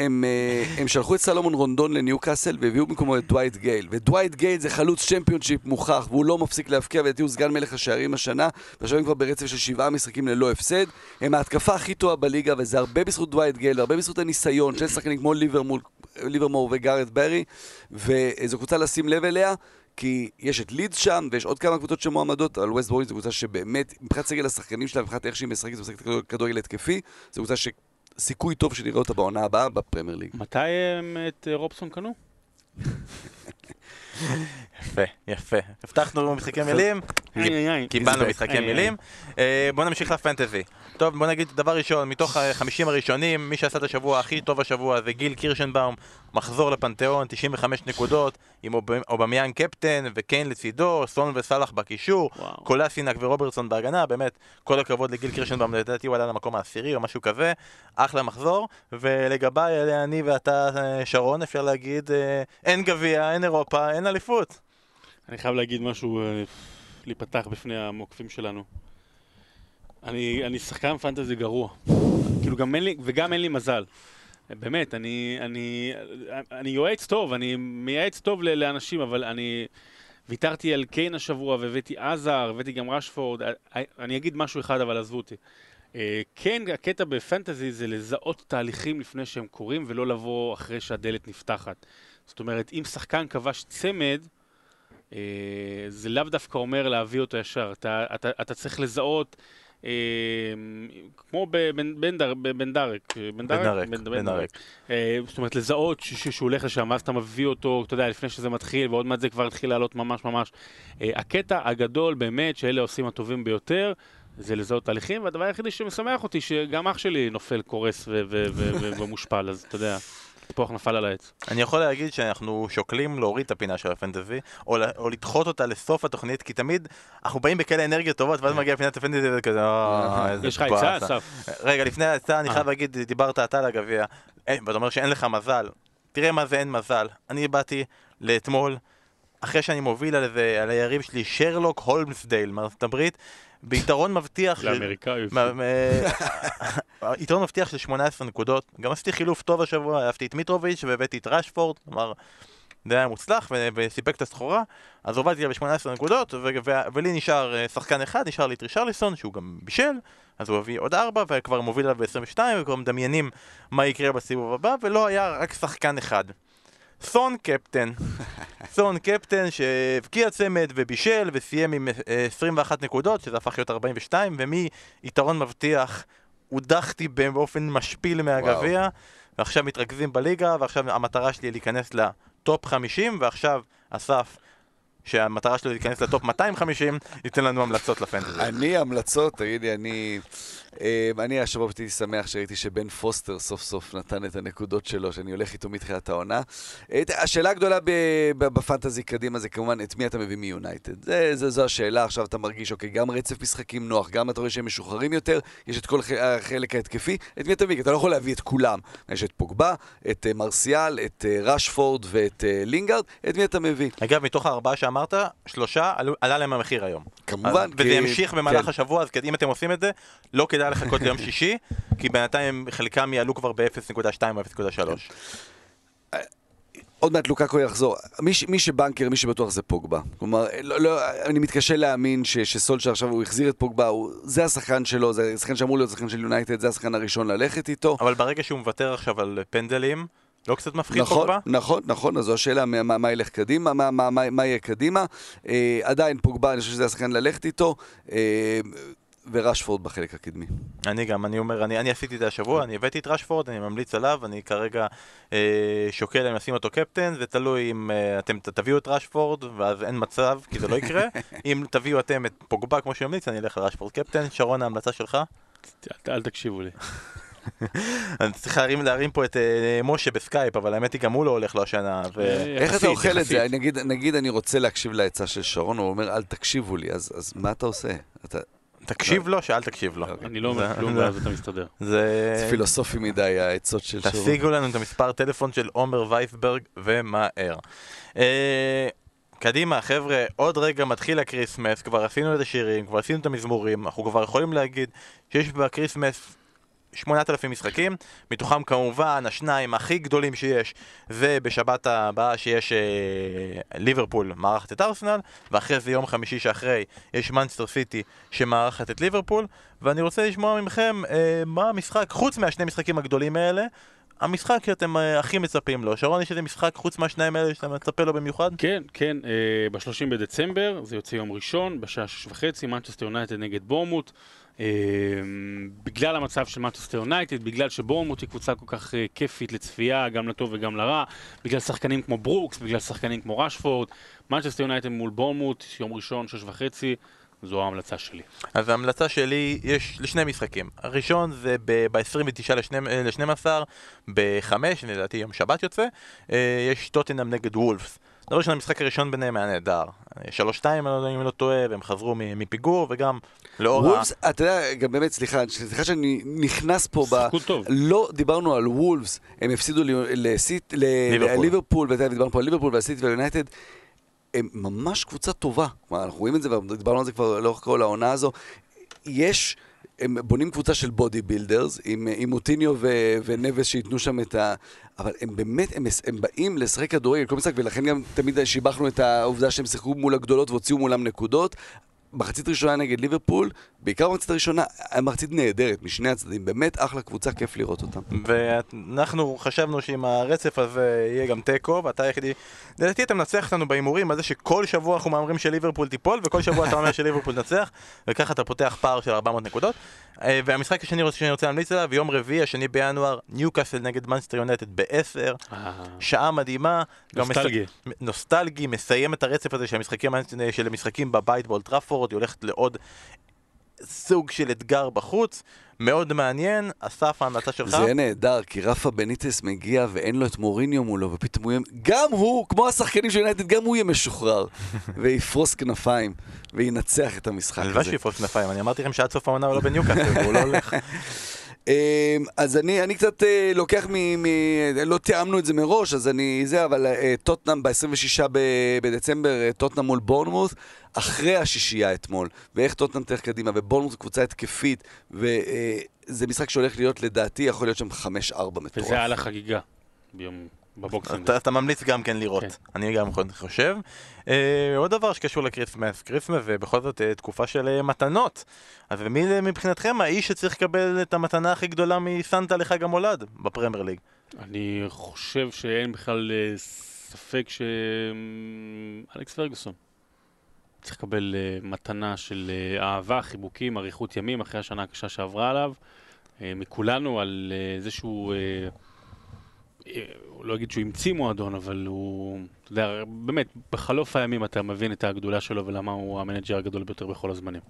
הם, אה, הם שלחו את סלומון רונדון לניו קאסל והביאו במקומו את דווייט גייל. ודווייט גייל זה חלוץ צ'מפיונשיפ מוכח, והוא לא מפסיק להבקיע, ולדעתי הוא סגן מלך השערים השנה, ועכשיו הם כבר ברצף של שבעה משחקים ללא הפסד. הם ההתקפה הכי טובה בליגה, וזה הרבה בזכות דווייט גייל, והרבה בזכות הניסיון של שחקנים כמו ליברמור וגארת' בארי, וזו קבוצה לשים לב אליה. כי יש את לידס שם, ויש עוד כמה קבוצות שמועמדות, אבל ווסט ברומיץ' זו קבוצה שבאמת, מבחינת סגל השחקנים שלה, מבחינת איך שהיא משחקת, היא משחקת כדורגל התקפי, זו קבוצה שסיכוי טוב שנראה אותה בעונה הבאה בפרמייר ליג. מתי הם את אה, רובסון קנו? יפה, יפה. הבטחנו משחקי מילים. קיבלנו משחקי. מילים. אה, בואו נמשיך לפנטזי. טוב, בוא נגיד דבר ראשון, מתוך ה-50 הראשונים, מי שעשה את השבוע הכי טוב השבוע זה גיל קירשנבאום, מחזור לפנתיאון, 95 נקודות, עם אוב- אובמיאנג קפטן וקיין לצידו, סון וסאלח בקישור, וואו. קולאשינאץ ורוברטסון בהגנה, באמת, כל הכבוד לגיל קירשנבאום, לדעתי הוא עלה למקום העשירי או משהו כזה, אחלה מחזור, ולגביי, אני ואתה, אה, שרון, אפשר להגיד, אה, אין גביע, אין אירופה, אין אליפות. אני חייב להגיד משהו, אה, להיפתח בפני המוקפים שלנו. אני, אני שחקן פנטזי גרוע. כאילו גם אין לי, וגם אין לי מזל. באמת, אני, אני, אני יועץ טוב, אני מייעץ טוב לאנשים, אבל אני ויתרתי על קיין השבוע והבאתי עזר, הבאתי גם רשפורד. אני אגיד משהו אחד, אבל עזבו אותי. אה, כן, הקטע בפנטזי זה לזהות תהליכים לפני שהם קורים, ולא לבוא אחרי שהדלת נפתחת. זאת אומרת, אם שחקן כבש צמד, אה, זה לאו דווקא אומר להביא אותו ישר. אתה, אתה, אתה צריך לזהות, אה, כמו בבן בן דר- בן דרק. בן דרק, בן- בן דרק. אה, זאת אומרת, לזהות ש- ש- שהוא הולך לשם, ואז אתה מביא אותו, אתה יודע, לפני שזה מתחיל, ועוד מעט זה כבר התחיל לעלות ממש ממש. אה, הקטע הגדול באמת, שאלה עושים הטובים ביותר, זה לזהות תהליכים, והדבר היחידי שמשמח אותי, שגם אח שלי נופל, קורס ומושפל, אז אתה יודע, תפוח נפל על העץ. אני יכול להגיד שאנחנו שוקלים להוריד את הפינה של הפנטזי, או, או לדחות אותה לסוף התוכנית, כי תמיד אנחנו באים בכאלה אנרגיות טובות, ואז מגיע פינת הפנטזי וזה כזה, אה, יש לך עצה, באסה." אסף? רגע, לפני העצה אני אה. חייב להגיד, דיברת אתה על הגביע, אה, ואתה אומר שאין לך מזל. תראה מה זה אין מזל. אני באתי לאתמול, אחרי שאני מוביל על זה, על היריב שלי, שרלוק הולמסדייל מארצות הברית, ביתרון מבטיח לאמריקאי. יתרון מבטיח של 18 נקודות, גם עשיתי חילוף טוב השבוע, אהבתי את מיטרוביץ' והבאתי את רשפורד, כלומר, זה היה מוצלח וסיפק את הסחורה, אז הובלתי ב-18 נקודות, ולי נשאר אה, שחקן אחד, נשאר לי טרישרליסון, שהוא גם בישל, אז הוא הביא עוד ארבע, וכבר מוביל עליו ב-22, וכבר מדמיינים מה יקרה בסיבוב הבא, ולא היה רק שחקן אחד. סון קפטן, סון קפטן שהבקיע צמד ובישל וסיים עם אה, 21 נקודות, שזה הפך להיות 42, ומיתרון מבטיח הודחתי באופן משפיל מהגביע, ועכשיו מתרכזים בליגה, ועכשיו המטרה שלי היא להיכנס לטופ 50, ועכשיו אסף, שהמטרה שלו להיכנס לטופ 250, ייתן לנו המלצות לפנטזי. אני, המלצות, תגידי, אני... אה, אני השבוע הייתי שמח שראיתי שבן פוסטר סוף סוף נתן את הנקודות שלו, שאני הולך איתו מתחילת העונה. אה, השאלה הגדולה בפנטזי קדימה זה כמובן את מי אתה מביא מיונייטד. זו השאלה, עכשיו אתה מרגיש, אוקיי, גם רצף משחקים נוח, גם אתה רואה שהם משוחררים יותר, יש את כל החלק ההתקפי, את מי אתה מביא? אתה לא יכול להביא את כולם. יש את פוגבה, את אה, מרסיאל, את רשפורד ואת לינגארד, את מי אתה מביא? אגב, מתוך הארבעה שאמרת, שלושה עלה להם המחיר היום. כמובן, וזה ימשיך במהלך כן. השבוע, אז אם אתם עושים את זה, לא כדאי לחכות ליום שישי, כי בינתיים חלקם יעלו כבר ב-0.2 או 0.3. עוד מעט לוקאקו יחזור. מי, ש- מי שבנקר, מי שבטוח זה פוגבה. כלומר, לא, לא, אני מתקשה להאמין ש, שסולשר עכשיו הוא החזיר את פוגבה, הוא, זה השחקן שלו, זה השחקן שאמור להיות שחקן של יונייטד, זה השחקן הראשון ללכת איתו. אבל ברגע שהוא מוותר עכשיו על פנדלים, לא קצת מפחיד נכון, פוגבה? נכון, נכון, אז זו השאלה מה, מה, מה ילך קדימה, מה, מה, מה, מה יהיה קדימה. אה, עדיין פוגבה, אני חושב שזה השחקן ללכת איתו, אה, ורשפורד בחלק הקדמי. אני גם, אני אומר, אני, אני עשיתי את זה השבוע, אני הבאתי את רשפורד, אני ממליץ עליו, אני כרגע אה, שוקל אם לשים אותו קפטן, זה תלוי אם אה, אתם ת- תביאו את רשפורד, ואז אין מצב, כי זה לא יקרה. אם תביאו אתם את פוגבה כמו שהמליץ, אני אלך לרשפורד קפטן. שרון, ההמלצה שלך? אל, אל תקשיבו לי. אני צריך להרים, להרים פה את אה, משה בסקייפ, אבל האמת היא גם הוא לא הולך לו השנה. ו... אה, איך אתה אוכל את. זה? נגיד, נגיד אני רוצה להקשיב לעצה של שרון, הוא אומר, אל תקשיבו לי, אז, אז מה אתה עושה? אתה, תקשיב לו, שאל תקשיב לו. אני לא אומר כלום, ואז אתה מסתדר. זה. פילוסופי מדי, העצות של שרון. תשיגו לנו את המספר טלפון של עומר וייסברג ומהר. אה, קדימה, חבר'ה, עוד רגע מתחיל הקריסמס, כבר עשינו את השירים, כבר עשינו את המזמורים, אנחנו כבר יכולים להגיד שיש בקריסמס 8,000 משחקים, מתוכם כמובן השניים הכי גדולים שיש זה בשבת הבאה שיש אה, ליברפול מארחת את ארסנל ואחרי זה יום חמישי שאחרי יש מנצ'סטר סיטי שמארחת את ליברפול ואני רוצה לשמוע מכם אה, מה המשחק, חוץ מהשני משחקים הגדולים האלה המשחק שאתם אה, הכי מצפים לו. שרון, יש איזה משחק חוץ מהשניים האלה שאתה מצפה לו במיוחד? כן, כן, אה, ב-30 בדצמבר, זה יוצא יום ראשון, בשעה שש וחצי, מנצ'סטר יונייטד נגד בורנמות'. אה, בגלל המצב של מנצ'סטר יונייטד, בגלל שבורנמות' היא קבוצה כל כך אה, כיפית לצפייה, גם לטוב וגם לרע, בגלל שחקנים כמו ברוקס, בגלל שחקנים כמו רשפורד, מנצ'סטר יונייטד מול בורנמות', יום ראשון, שש וחצי, זו ההמלצה שלי. אז ההמלצה שלי, יש לשני משחקים. הראשון זה ב-29 ל-12, ב-5, לדעתי יום שבת יוצא, אה, יש טוטנאם נגד וולפס. דבר ראשון, המשחק הראשון ביניהם היה נהדר. 3-2, אני לא יודע אם אני לא טועה, והם חזרו מ- מפיגור, וגם לאור ה... וולפס, אתה יודע, גם באמת, סליחה, סליחה שאני נכנס פה ב... שיחקו טוב. לא דיברנו על וולפס, הם הפסידו ל- לסיט-. לליברפול, ואתה יודע, דיברנו פה על ליברפול והסיטי והיונייטד. הם ממש קבוצה טובה. כלומר, אנחנו רואים את זה, ודיברנו על זה כבר לאורך כל העונה הזו. יש הם בונים קבוצה של body builders, עם, עם מוטיניו ו, ונבס שייתנו שם את ה... אבל הם באמת, הם, הם באים לשחק כדורגל כל משחק, ולכן גם תמיד שיבחנו את העובדה שהם שיחקו מול הגדולות והוציאו מולם נקודות. מחצית ראשונה נגד ליברפול, בעיקר במחצית הראשונה, היה מחצית נהדרת משני הצדדים, באמת אחלה קבוצה, כיף לראות אותם. ואנחנו חשבנו שעם הרצף הזה יהיה גם תיקו, ואתה היחידי... לדעתי אתה מנצח אותנו בהימורים על זה שכל שבוע אנחנו מהמרים שליברפול תיפול, וכל שבוע אתה אומר שליברפול תנצח, וככה אתה פותח פער של 400 נקודות. אה, והמשחק השני שאני רוצה להמליץ עליו, יום רביעי, השני בינואר, ניוקאסל נגד מנסטר יונטד ב-10, שעה מדהימה. נוסטלגי. מס- נוסטלגי, מסיים את הרצף הזה של המשחקים, של המשחקים בבית באולד טראפורד, היא הולכת לעוד סוג של אתגר בחוץ, מאוד מעניין, אסף ההמלצה שלך. זה נהדר, כי רפה בניטז מגיע ואין לו את מוריניו מולו, ופתאום הוא יהיה... גם הוא, כמו השחקנים של יונייטד, גם הוא יהיה משוחרר. ויפרוס כנפיים, וינצח את המשחק הלוואי הזה. שיפרוס כנפיים, אני אמרתי לכם שעד סוף העונה הוא לא בניוקאסל, והוא לא הולך. אמ, אז אני, אני קצת אה, לוקח מ, מ... לא תיאמנו את זה מראש, אז אני... זה, אבל אה, טוטנאם ב-26 בדצמבר, אה, טוטנאם מול בורנמות', אחרי השישייה אתמול, ואיך טוטנאם תלך קדימה, ובורנמות' זו קבוצה התקפית, וזה משחק שהולך להיות, לדעתי, יכול להיות שם 5-4 מטורף. וזה על החגיגה ביום, ב boxing. אתה, אתה ממליץ גם כן לראות, כן. אני גם חושב. אה, עוד דבר שקשור לקריסמס, קריסמס זה בכל זאת אה, תקופה של אה, מתנות. אז מי מבחינתכם האיש שצריך לקבל את המתנה הכי גדולה מסנטה לחג המולד בפרמייר ליג? אני חושב שאין בכלל אה, ספק ש... אלכס פרגוסון. צריך לקבל אה, מתנה של אה, אהבה, חיבוקים, אריכות ימים אחרי השנה הקשה שעברה עליו. אה, מכולנו על אה, זה שהוא... אה, הוא לא אגיד שהוא המציא מועדון, אבל הוא... אתה יודע, באמת, בחלוף הימים אתה מבין את הגדולה שלו ולמה הוא המנג'ר הגדול ביותר בכל הזמנים.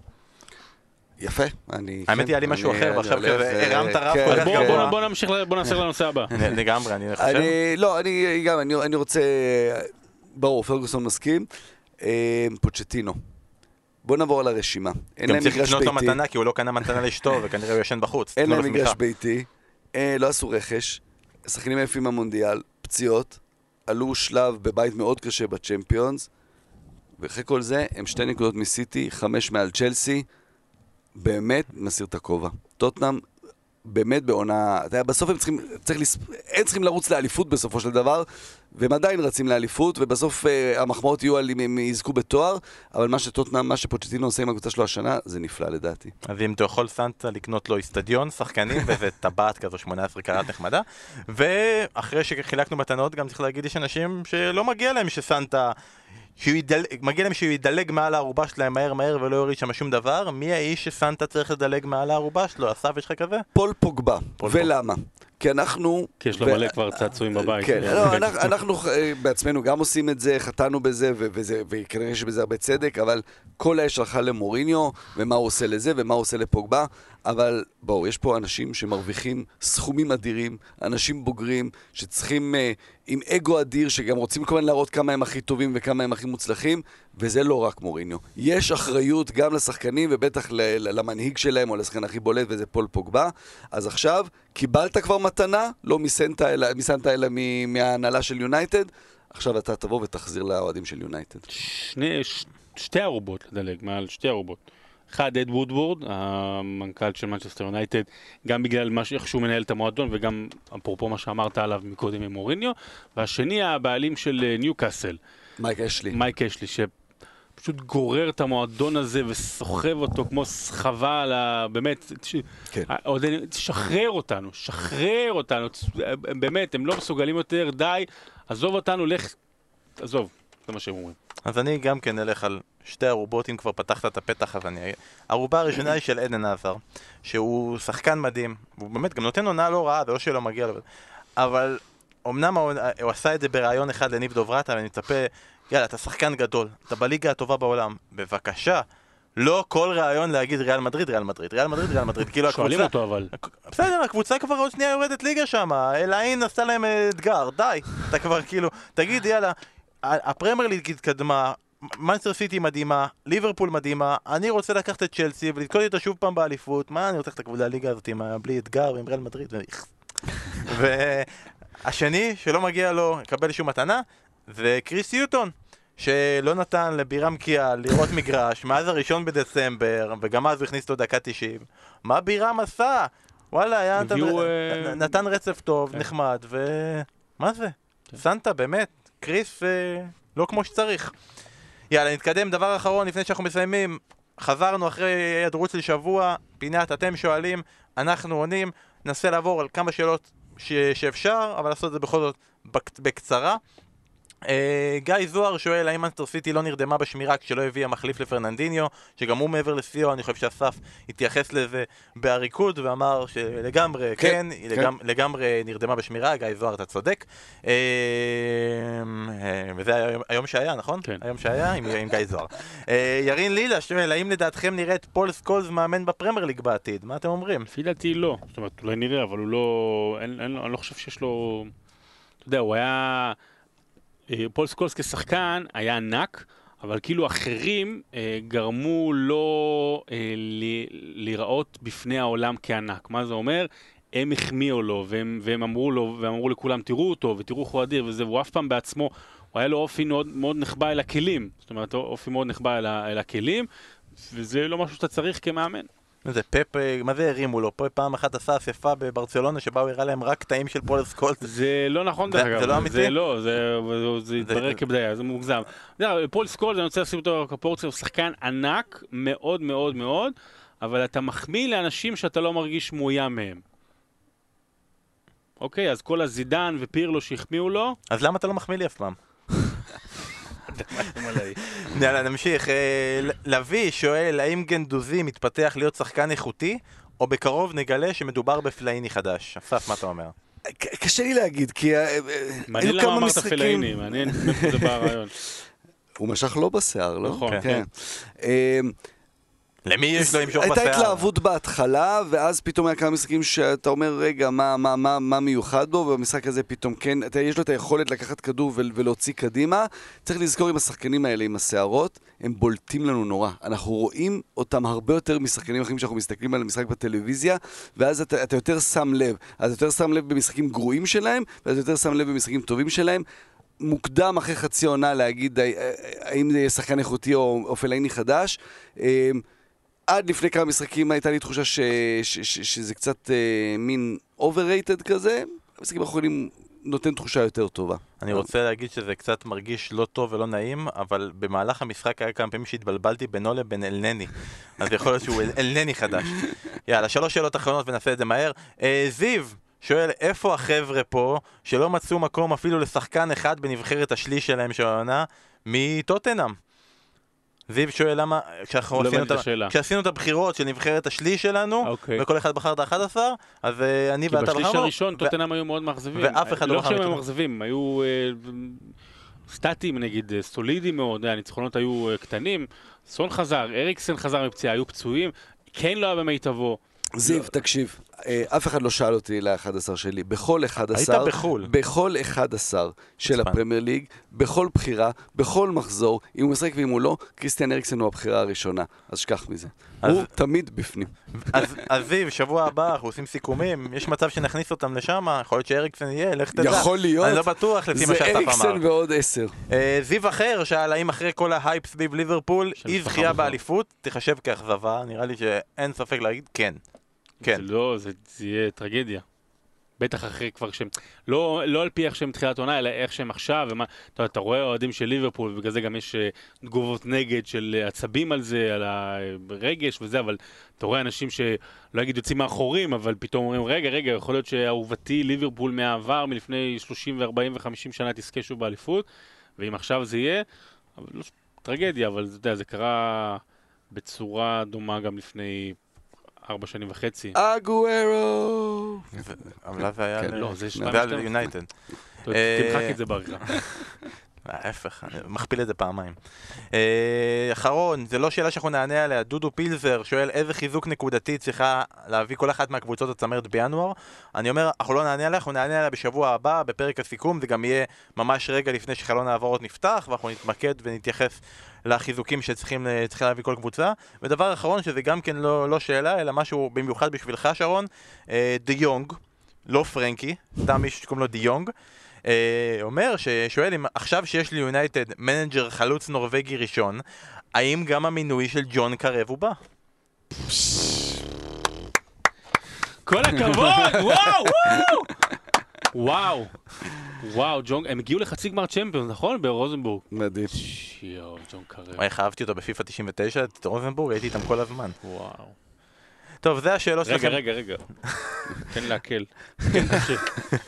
יפה, אני... האמת כן, היא, היה לי משהו אחר, ועכשיו הרמת רף כן, בוא, כן. בוא, נמשיך, בוא נעשה לנושא הבא. לגמרי, אני חושב. אני, לא, אני גם, אני, אני רוצה, ברור, פרגוסון מסכים. אה, פוצ'טינו. בוא נעבור על הרשימה. אין גם להם צריך מגרש לקנות לו ביתי. מתנה, כי הוא לא קנה מתנה לאשתו, וכנראה הוא ישן בחוץ. אין להם מגרש. ביתי. אה, לא עשו רכש. שחקנים יפים במונדיאל. פציעות. עלו שלב בבית מאוד קשה בצ'מפיונס. ואחרי כל זה, הם שתי נקודות מסיטי, חמש מעל צ'לסי. באמת, מסיר את הכובע. טוטנאם, באמת בעונה... אתה יודע, בסוף הם צריכים... צריך לס... הם צריכים לרוץ לאליפות בסופו של דבר, והם עדיין רצים לאליפות, ובסוף אה, המחמאות יהיו על אם הם יזכו בתואר, אבל מה שטוטנאם, מה שפוצ'טינו עושה עם הקבוצה שלו השנה, זה נפלא לדעתי. אז אם אתה יכול סנטה לקנות לו איצטדיון, שחקנים ואיזה טבעת כזו 18 קראט נחמדה ואחרי שחילקנו מתנות גם צריך להגיד יש אנשים שלא מגיע להם שסנטה שהוא ידל... מגיע להם שהוא ידלג מעל הארובה שלהם מהר מהר ולא יוריד שם שום דבר מי האיש שסנטה צריך לדלג מעל הארובה שלו? אסף יש לך כזה? פול פוגבה. פול ולמה? כי אנחנו... כי יש לו ו- מלא כבר צעצועים בבית. כן, אה, לא, כן. אנחנו, אנחנו אה, בעצמנו גם עושים את זה, חטאנו בזה, וזה, וכנראה יש בזה הרבה צדק, אבל כל האש הלכה למוריניו, ומה הוא עושה לזה, ומה הוא עושה לפוגבה, אבל בואו, יש פה אנשים שמרוויחים סכומים אדירים, אנשים בוגרים, שצריכים, אה, עם אגו אדיר, שגם רוצים כל הזמן להראות כמה הם הכי טובים וכמה הם הכי מוצלחים, וזה לא רק מוריניו. יש אחריות גם לשחקנים, ובטח למנהיג שלהם, או לשחקן הכי בולט, וזה פול פוגבה. אז עכשיו, קיבלת כבר מתנה, לא מסנטה, אלא, מסנטה, אלא מההנהלה של יונייטד, עכשיו אתה תבוא ותחזיר לאוהדים של יונייטד. שני, ש, שתי ארובות לדלג, מעל שתי ארובות. אחד, אד וודוורד, המנכ"ל של מנצ'סטר יונייטד, גם בגלל מה, איך שהוא מנהל את המועדון וגם אפרופו מה שאמרת עליו מקודם עם מוריניו, והשני, הבעלים של אה, ניוקאסל, מייק אשלי. מייק אשלי, שפשוט גורר את המועדון הזה וסוחב אותו כמו סחבה על ה... באמת, ש... כן. עוד תשחרר אותנו, שחרר אותנו, באמת, הם לא מסוגלים יותר, די, עזוב אותנו, לך, עזוב, זה מה שהם אומרים. אז אני גם כן אלך על שתי ערובות, אם כבר פתחת את הפתח אז אני... הערובה הראשונה היא של עדן עזר, שהוא שחקן מדהים, הוא באמת גם נותן עונה לא רעה, זה לא שלא מגיע לו, אבל אמנם הוא, הוא עשה את זה בריאיון אחד לניב דוברטה, ואני מצפה, יאללה, אתה שחקן גדול, אתה בליגה הטובה בעולם, בבקשה, לא כל ראיון להגיד ריאל מדריד, ריאל מדריד, ריאל מדריד, ריאל מדריד, כאילו שואלים הקבוצה... אותו אבל. בסדר, הקבוצה כבר עוד שנייה יורדת ליגה שם, אלעין עשתה להם אתגר, די. אתה כבר כאילו, תגיד יאללה, הפרמייר ליג התקדמה, מנסטר סיטי מדהימה, ליברפול מדהימה, אני רוצה לקחת את צ'לסי ולתקוד איתה שוב פעם באליפות, מה אני רוצה לקחת את הקבוצה הליגה הזאת עם בלי אתגר ועם ריאל מדריד, והשני שלא מגיע לו לקבל שום מתנה זה קריס יוטון. שלא נתן לבירם קיאל לראות מגרש מאז הראשון בדצמבר, וגם אז הוא הכניס אותו דקה 90. מה בירם עשה? וואלה, היה נתן, הביאו, אה, נתן רצף טוב, כן. נחמד, ו... מה זה? סנטה, באמת, קריס אה, לא כמו שצריך. יאללה, נתקדם. דבר אחרון לפני שאנחנו מסיימים. חזרנו אחרי היעדרות של שבוע, פינת אתם שואלים, אנחנו עונים, ננסה לעבור על כמה שאלות ש... שאפשר, אבל לעשות את זה בכל זאת בק... בקצרה. אה, גיא זוהר שואל האם מנסטר סיטי לא נרדמה בשמירה כשלא הביאה מחליף לפרננדיניו שגם הוא מעבר לסיוע, אני חושב שאסף התייחס לזה בעריקות ואמר שלגמרי כן, כן, כן. לגמ... לגמרי נרדמה בשמירה, גיא זוהר אתה צודק אה, אה, וזה היום, היום שהיה נכון? כן. היום שהיה עם, עם גיא זוהר אה, ירין לילה שואל האם לדעתכם נראה את פול סקולס מאמן בפרמייר ליג בעתיד? מה אתם אומרים? לפי דעתי לא. זאת אומרת, אולי נראה, אבל הוא לא... אין, אין, לו- אני לא חושב שיש לו... אתה יודע, הוא היה... אה, פול סקולס כשחקן היה ענק, אבל כאילו אחרים אה, גרמו לו אה, ל- להיראות בפני העולם כענק. מה זה אומר? הם החמיאו לו, והם, והם אמרו לו, והם אמרו לכולם, תראו אותו, ותראו איך הוא אדיר, וזה, והוא אף פעם בעצמו, הוא היה לו אופי מאוד, מאוד נחבא אל הכלים. זאת אומרת, אופי מאוד נחבא אל, אל הכלים, וזה לא משהו שאתה צריך כמאמן. זה פפ, מה זה הרימו לו? פה פעם אחת עשה אסיפה בברצלונה שבה הוא הראה להם רק קטעים של פול סקולס זה לא נכון דרך אגב, זה לא אמיתי? זה לא, זה, התברר כבדיה, זה מוגזם. פול סקולס, אני רוצה לשים אותו בפרופורציה, הוא שחקן ענק מאוד מאוד מאוד, אבל אתה מחמיא לאנשים שאתה לא מרגיש מאוים מהם. אוקיי, אז כל הזידן ופירלו שהחמיאו לו, אז למה אתה לא מחמיא לי אף פעם? יאללה, נמשיך. אה, לביא שואל, האם גנדוזי מתפתח להיות שחקן איכותי, או בקרוב נגלה שמדובר בפלאיני חדש? אסף, מה אתה אומר? קשה לי להגיד, כי אה, אה, מעניין היו למה כמה אמרת משחקים... פלאיני, מעניין מאיפה זה בא הרעיון. הוא משך לא בשיער, לא? נכון, כן. אה, למי יש לו למשוך הייתה בשיער? התלהבות בהתחלה, ואז פתאום היה כמה משחקים שאתה אומר, רגע, מה, מה, מה, מה מיוחד בו, ובמשחק הזה פתאום כן, אתה, יש לו את היכולת לקחת כדור ול, ולהוציא קדימה. צריך לזכור עם השחקנים האלה, עם השערות, הם בולטים לנו נורא. אנחנו רואים אותם הרבה יותר משחקנים אחרים שאנחנו מסתכלים על המשחק בטלוויזיה, ואז אתה, אתה יותר שם לב. אז אתה יותר שם לב במשחקים גרועים שלהם, ואז אתה יותר שם לב במשחקים טובים שלהם. מוקדם אחרי חצי עונה להגיד האם זה יהיה שחקן איכותי או, או פלאיני חדש. עד לפני כמה משחקים הייתה לי תחושה ש, ש, ש, שזה קצת אה, מין overrated כזה, המשחקים האחרונים נותן תחושה יותר טובה. אני רוצה להגיד שזה קצת מרגיש לא טוב ולא נעים, אבל במהלך המשחק היה כמה פעמים שהתבלבלתי בינו לבין אלנני. אז יכול להיות שהוא אל- אלנני חדש. יאללה, שלוש שאלות אחרונות ונעשה את זה מהר. אה, זיו שואל, איפה החבר'ה פה שלא מצאו מקום אפילו לשחקן אחד בנבחרת השליש שלהם של העונה מטוטנאם? זיו שואל למה, כשאנחנו לא עשינו, את כשעשינו את הבחירות של נבחרת השליש שלנו, אוקיי. וכל אחד בחר את ה-11, אז אה, אני כי ואתה בשליש בחרנו, הראשון ו- טוטנאם היו מאוד מאכזבים. ואף אחד לא לא בחר שהם היו. מאכזבים, היו אה, סטטיים נגיד, אה, סולידיים מאוד, הניצחונות היו אה, קטנים. סון חזר, אריקסן חזר מפציעה, היו פצועים. כן לא היה במיטבו. זיו, תקשיב, אה, אף אחד לא שאל אותי ל-11 שלי. בכל 11... היית בחו"ל. בכל 11 של. הפרמייר ליג, בכל בחירה, בכל מחזור, אם הוא משחק ואם הוא לא, קריסטיאן אריקסן הוא הבחירה הראשונה. אז שכח מזה. אז- הוא תמיד בפנים. אז אז זיו, שבוע הבא אנחנו עושים סיכומים, יש מצב שנכניס אותם לשם, יכול להיות שאריקסן יהיה, לך תדע. יכול להיות. אני לא בטוח לפי מה זה שאסף אמר. אריקסן ועוד 10. אה, זיו אחר שאל האם אחרי כל ההייפ סביב ליברפול, אי זכייה. באליפות תיחשב כאכזבה, נראה לי שאין ספק להגיד כן. כן. זה לא, זה, זה יהיה טרגדיה. בטח אחרי כבר שהם, לא, לא על פי איך שהם תחילת עונה, אלא איך שהם עכשיו, ומה, אתה, אתה רואה אוהדים של ליברפול, ובגלל זה גם יש אה, תגובות נגד של אה, עצבים על זה, על הרגש וזה, אבל אתה רואה אנשים שלא אגיד יוצאים מאחורים, אבל פתאום אומרים, רגע, רגע, יכול להיות שאהובתי ליברפול מהעבר, מלפני 30 ו-40 ו-50 שנה תזכה שוב באליפות, ואם עכשיו זה יהיה, אבל לא, טרגדיה, אבל אתה יודע, זה קרה בצורה דומה גם לפני ארבע שנים וחצי. אגוארו! אבל זה היה... כן, לא, זה היה 7-12. ליונייטד. ת- אה, תמחק את זה בעריכה. ההפך, אני מכפיל את זה פעמיים. אה, אחרון, זה לא שאלה שאנחנו נענה עליה, דודו פילזר שואל איזה חיזוק נקודתי צריכה להביא כל אחת מהקבוצות הצמרת בינואר. אני אומר, אנחנו לא נענה עליה, אנחנו נענה עליה בשבוע הבא, בפרק הסיכום, זה גם יהיה ממש רגע לפני שחלון העברות נפתח, ואנחנו נתמקד ונתייחס לחיזוקים שצריכים צריכים להביא כל קבוצה. ודבר אחרון, שזה גם כן לא, לא שאלה, אלא משהו במיוחד בשבילך, שרון, אה, דה יונג, לא פרנקי, סתם מישהו שקוראים לו דה יונג. אה, אומר, ששואל אם עכשיו שיש ליונייטד manager חלוץ נורבגי ראשון, האם גם המינוי של ג'ון קרו הוא הבא? כל הכבוד! וואו! וואו! וואו! ג'ון, הם הגיעו לחצי גמר צ'מפיונס, נכון? ברוזנבורג. מדהים. יואו, ג'ון קרב. איך אהבתי אותו בפיפא 99, את רוזנבורג, הייתי איתם כל הזמן. וואו. טוב, זה השאלות רגע, שלכם. רגע, רגע. תן להקל. כן.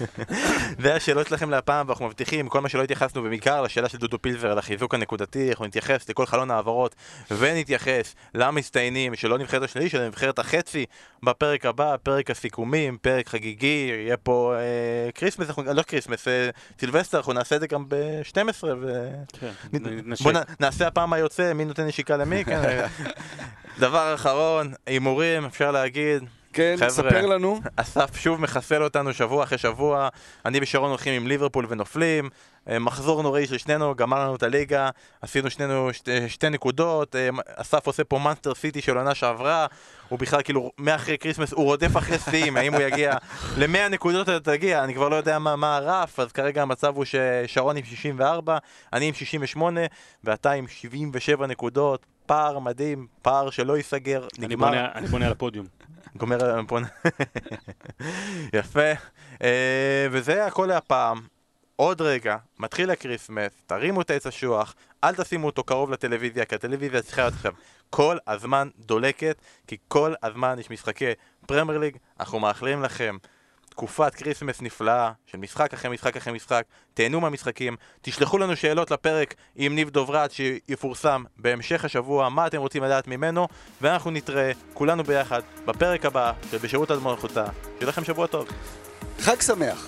זה השאלות שלכם להפעם, ואנחנו מבטיחים, כל מה שלא התייחסנו בעיקר לשאלה של דודו פילבר על החיזוק הנקודתי, אנחנו נתייחס לכל חלון העברות, ונתייחס למצטיינים של לא נבחרת השלישי, אלא נבחרת החצי בפרק הבא, פרק הסיכומים, פרק חגיגי, יהיה פה אה, Christmas, אנחנו- לא Christmas, אה, סילבסטר, אנחנו נעשה את זה גם ב-12, ו... כן, נ-. בוא נ- נעשה הפעם היוצא, מי נותן נשיקה למי, כן. דבר אחרון, הימורים, אפשר להגיד, כן, חבר'ה. ספר לנו. אסף שוב מחסל אותנו שבוע אחרי שבוע, אני ושרון הולכים עם ליברפול ונופלים, אה, מחזור נוראי של שנינו, גמר לנו את הליגה, עשינו שנינו שתי, שתי נקודות, אה, אסף עושה פה מאנסטר סיטי של עונה שעברה, הוא בכלל כאילו, מאחרי Christmas, הוא רודף אחרי שיאים, האם הוא יגיע ל-100 נקודות אתה תגיע, אני כבר לא יודע מה, מה הרף, אז כרגע המצב הוא ששרון עם 64, אני עם 68, ואתה עם 77 נקודות, פער מדהים, פער שלא ייסגר, אני נגמר. בונה- אני בונה על הפודיום. גומר פה... יפה. אה, וזה הכל להפעם. עוד רגע, מתחיל ה Christmas, תרימו את העץ אשוח, אל תשימו אותו קרוב לטלוויזיה, כי הטלוויזיה צריכה להיות עכשיו כל הזמן דולקת, כי כל הזמן יש משחקי פרמייר ליג, אנחנו מאחלים לכם תקופת Christmas נפלאה של משחק אחרי משחק אחרי משחק, תהנו מהמשחקים, תשלחו לנו שאלות לפרק עם ניב דוברת שיפורסם בהמשך השבוע, מה אתם רוצים לדעת ממנו, ואנחנו נתראה כולנו ביחד בפרק הבא של בשירות הוד מלכותה. שיהיה לכם שבוע טוב. חג שמח.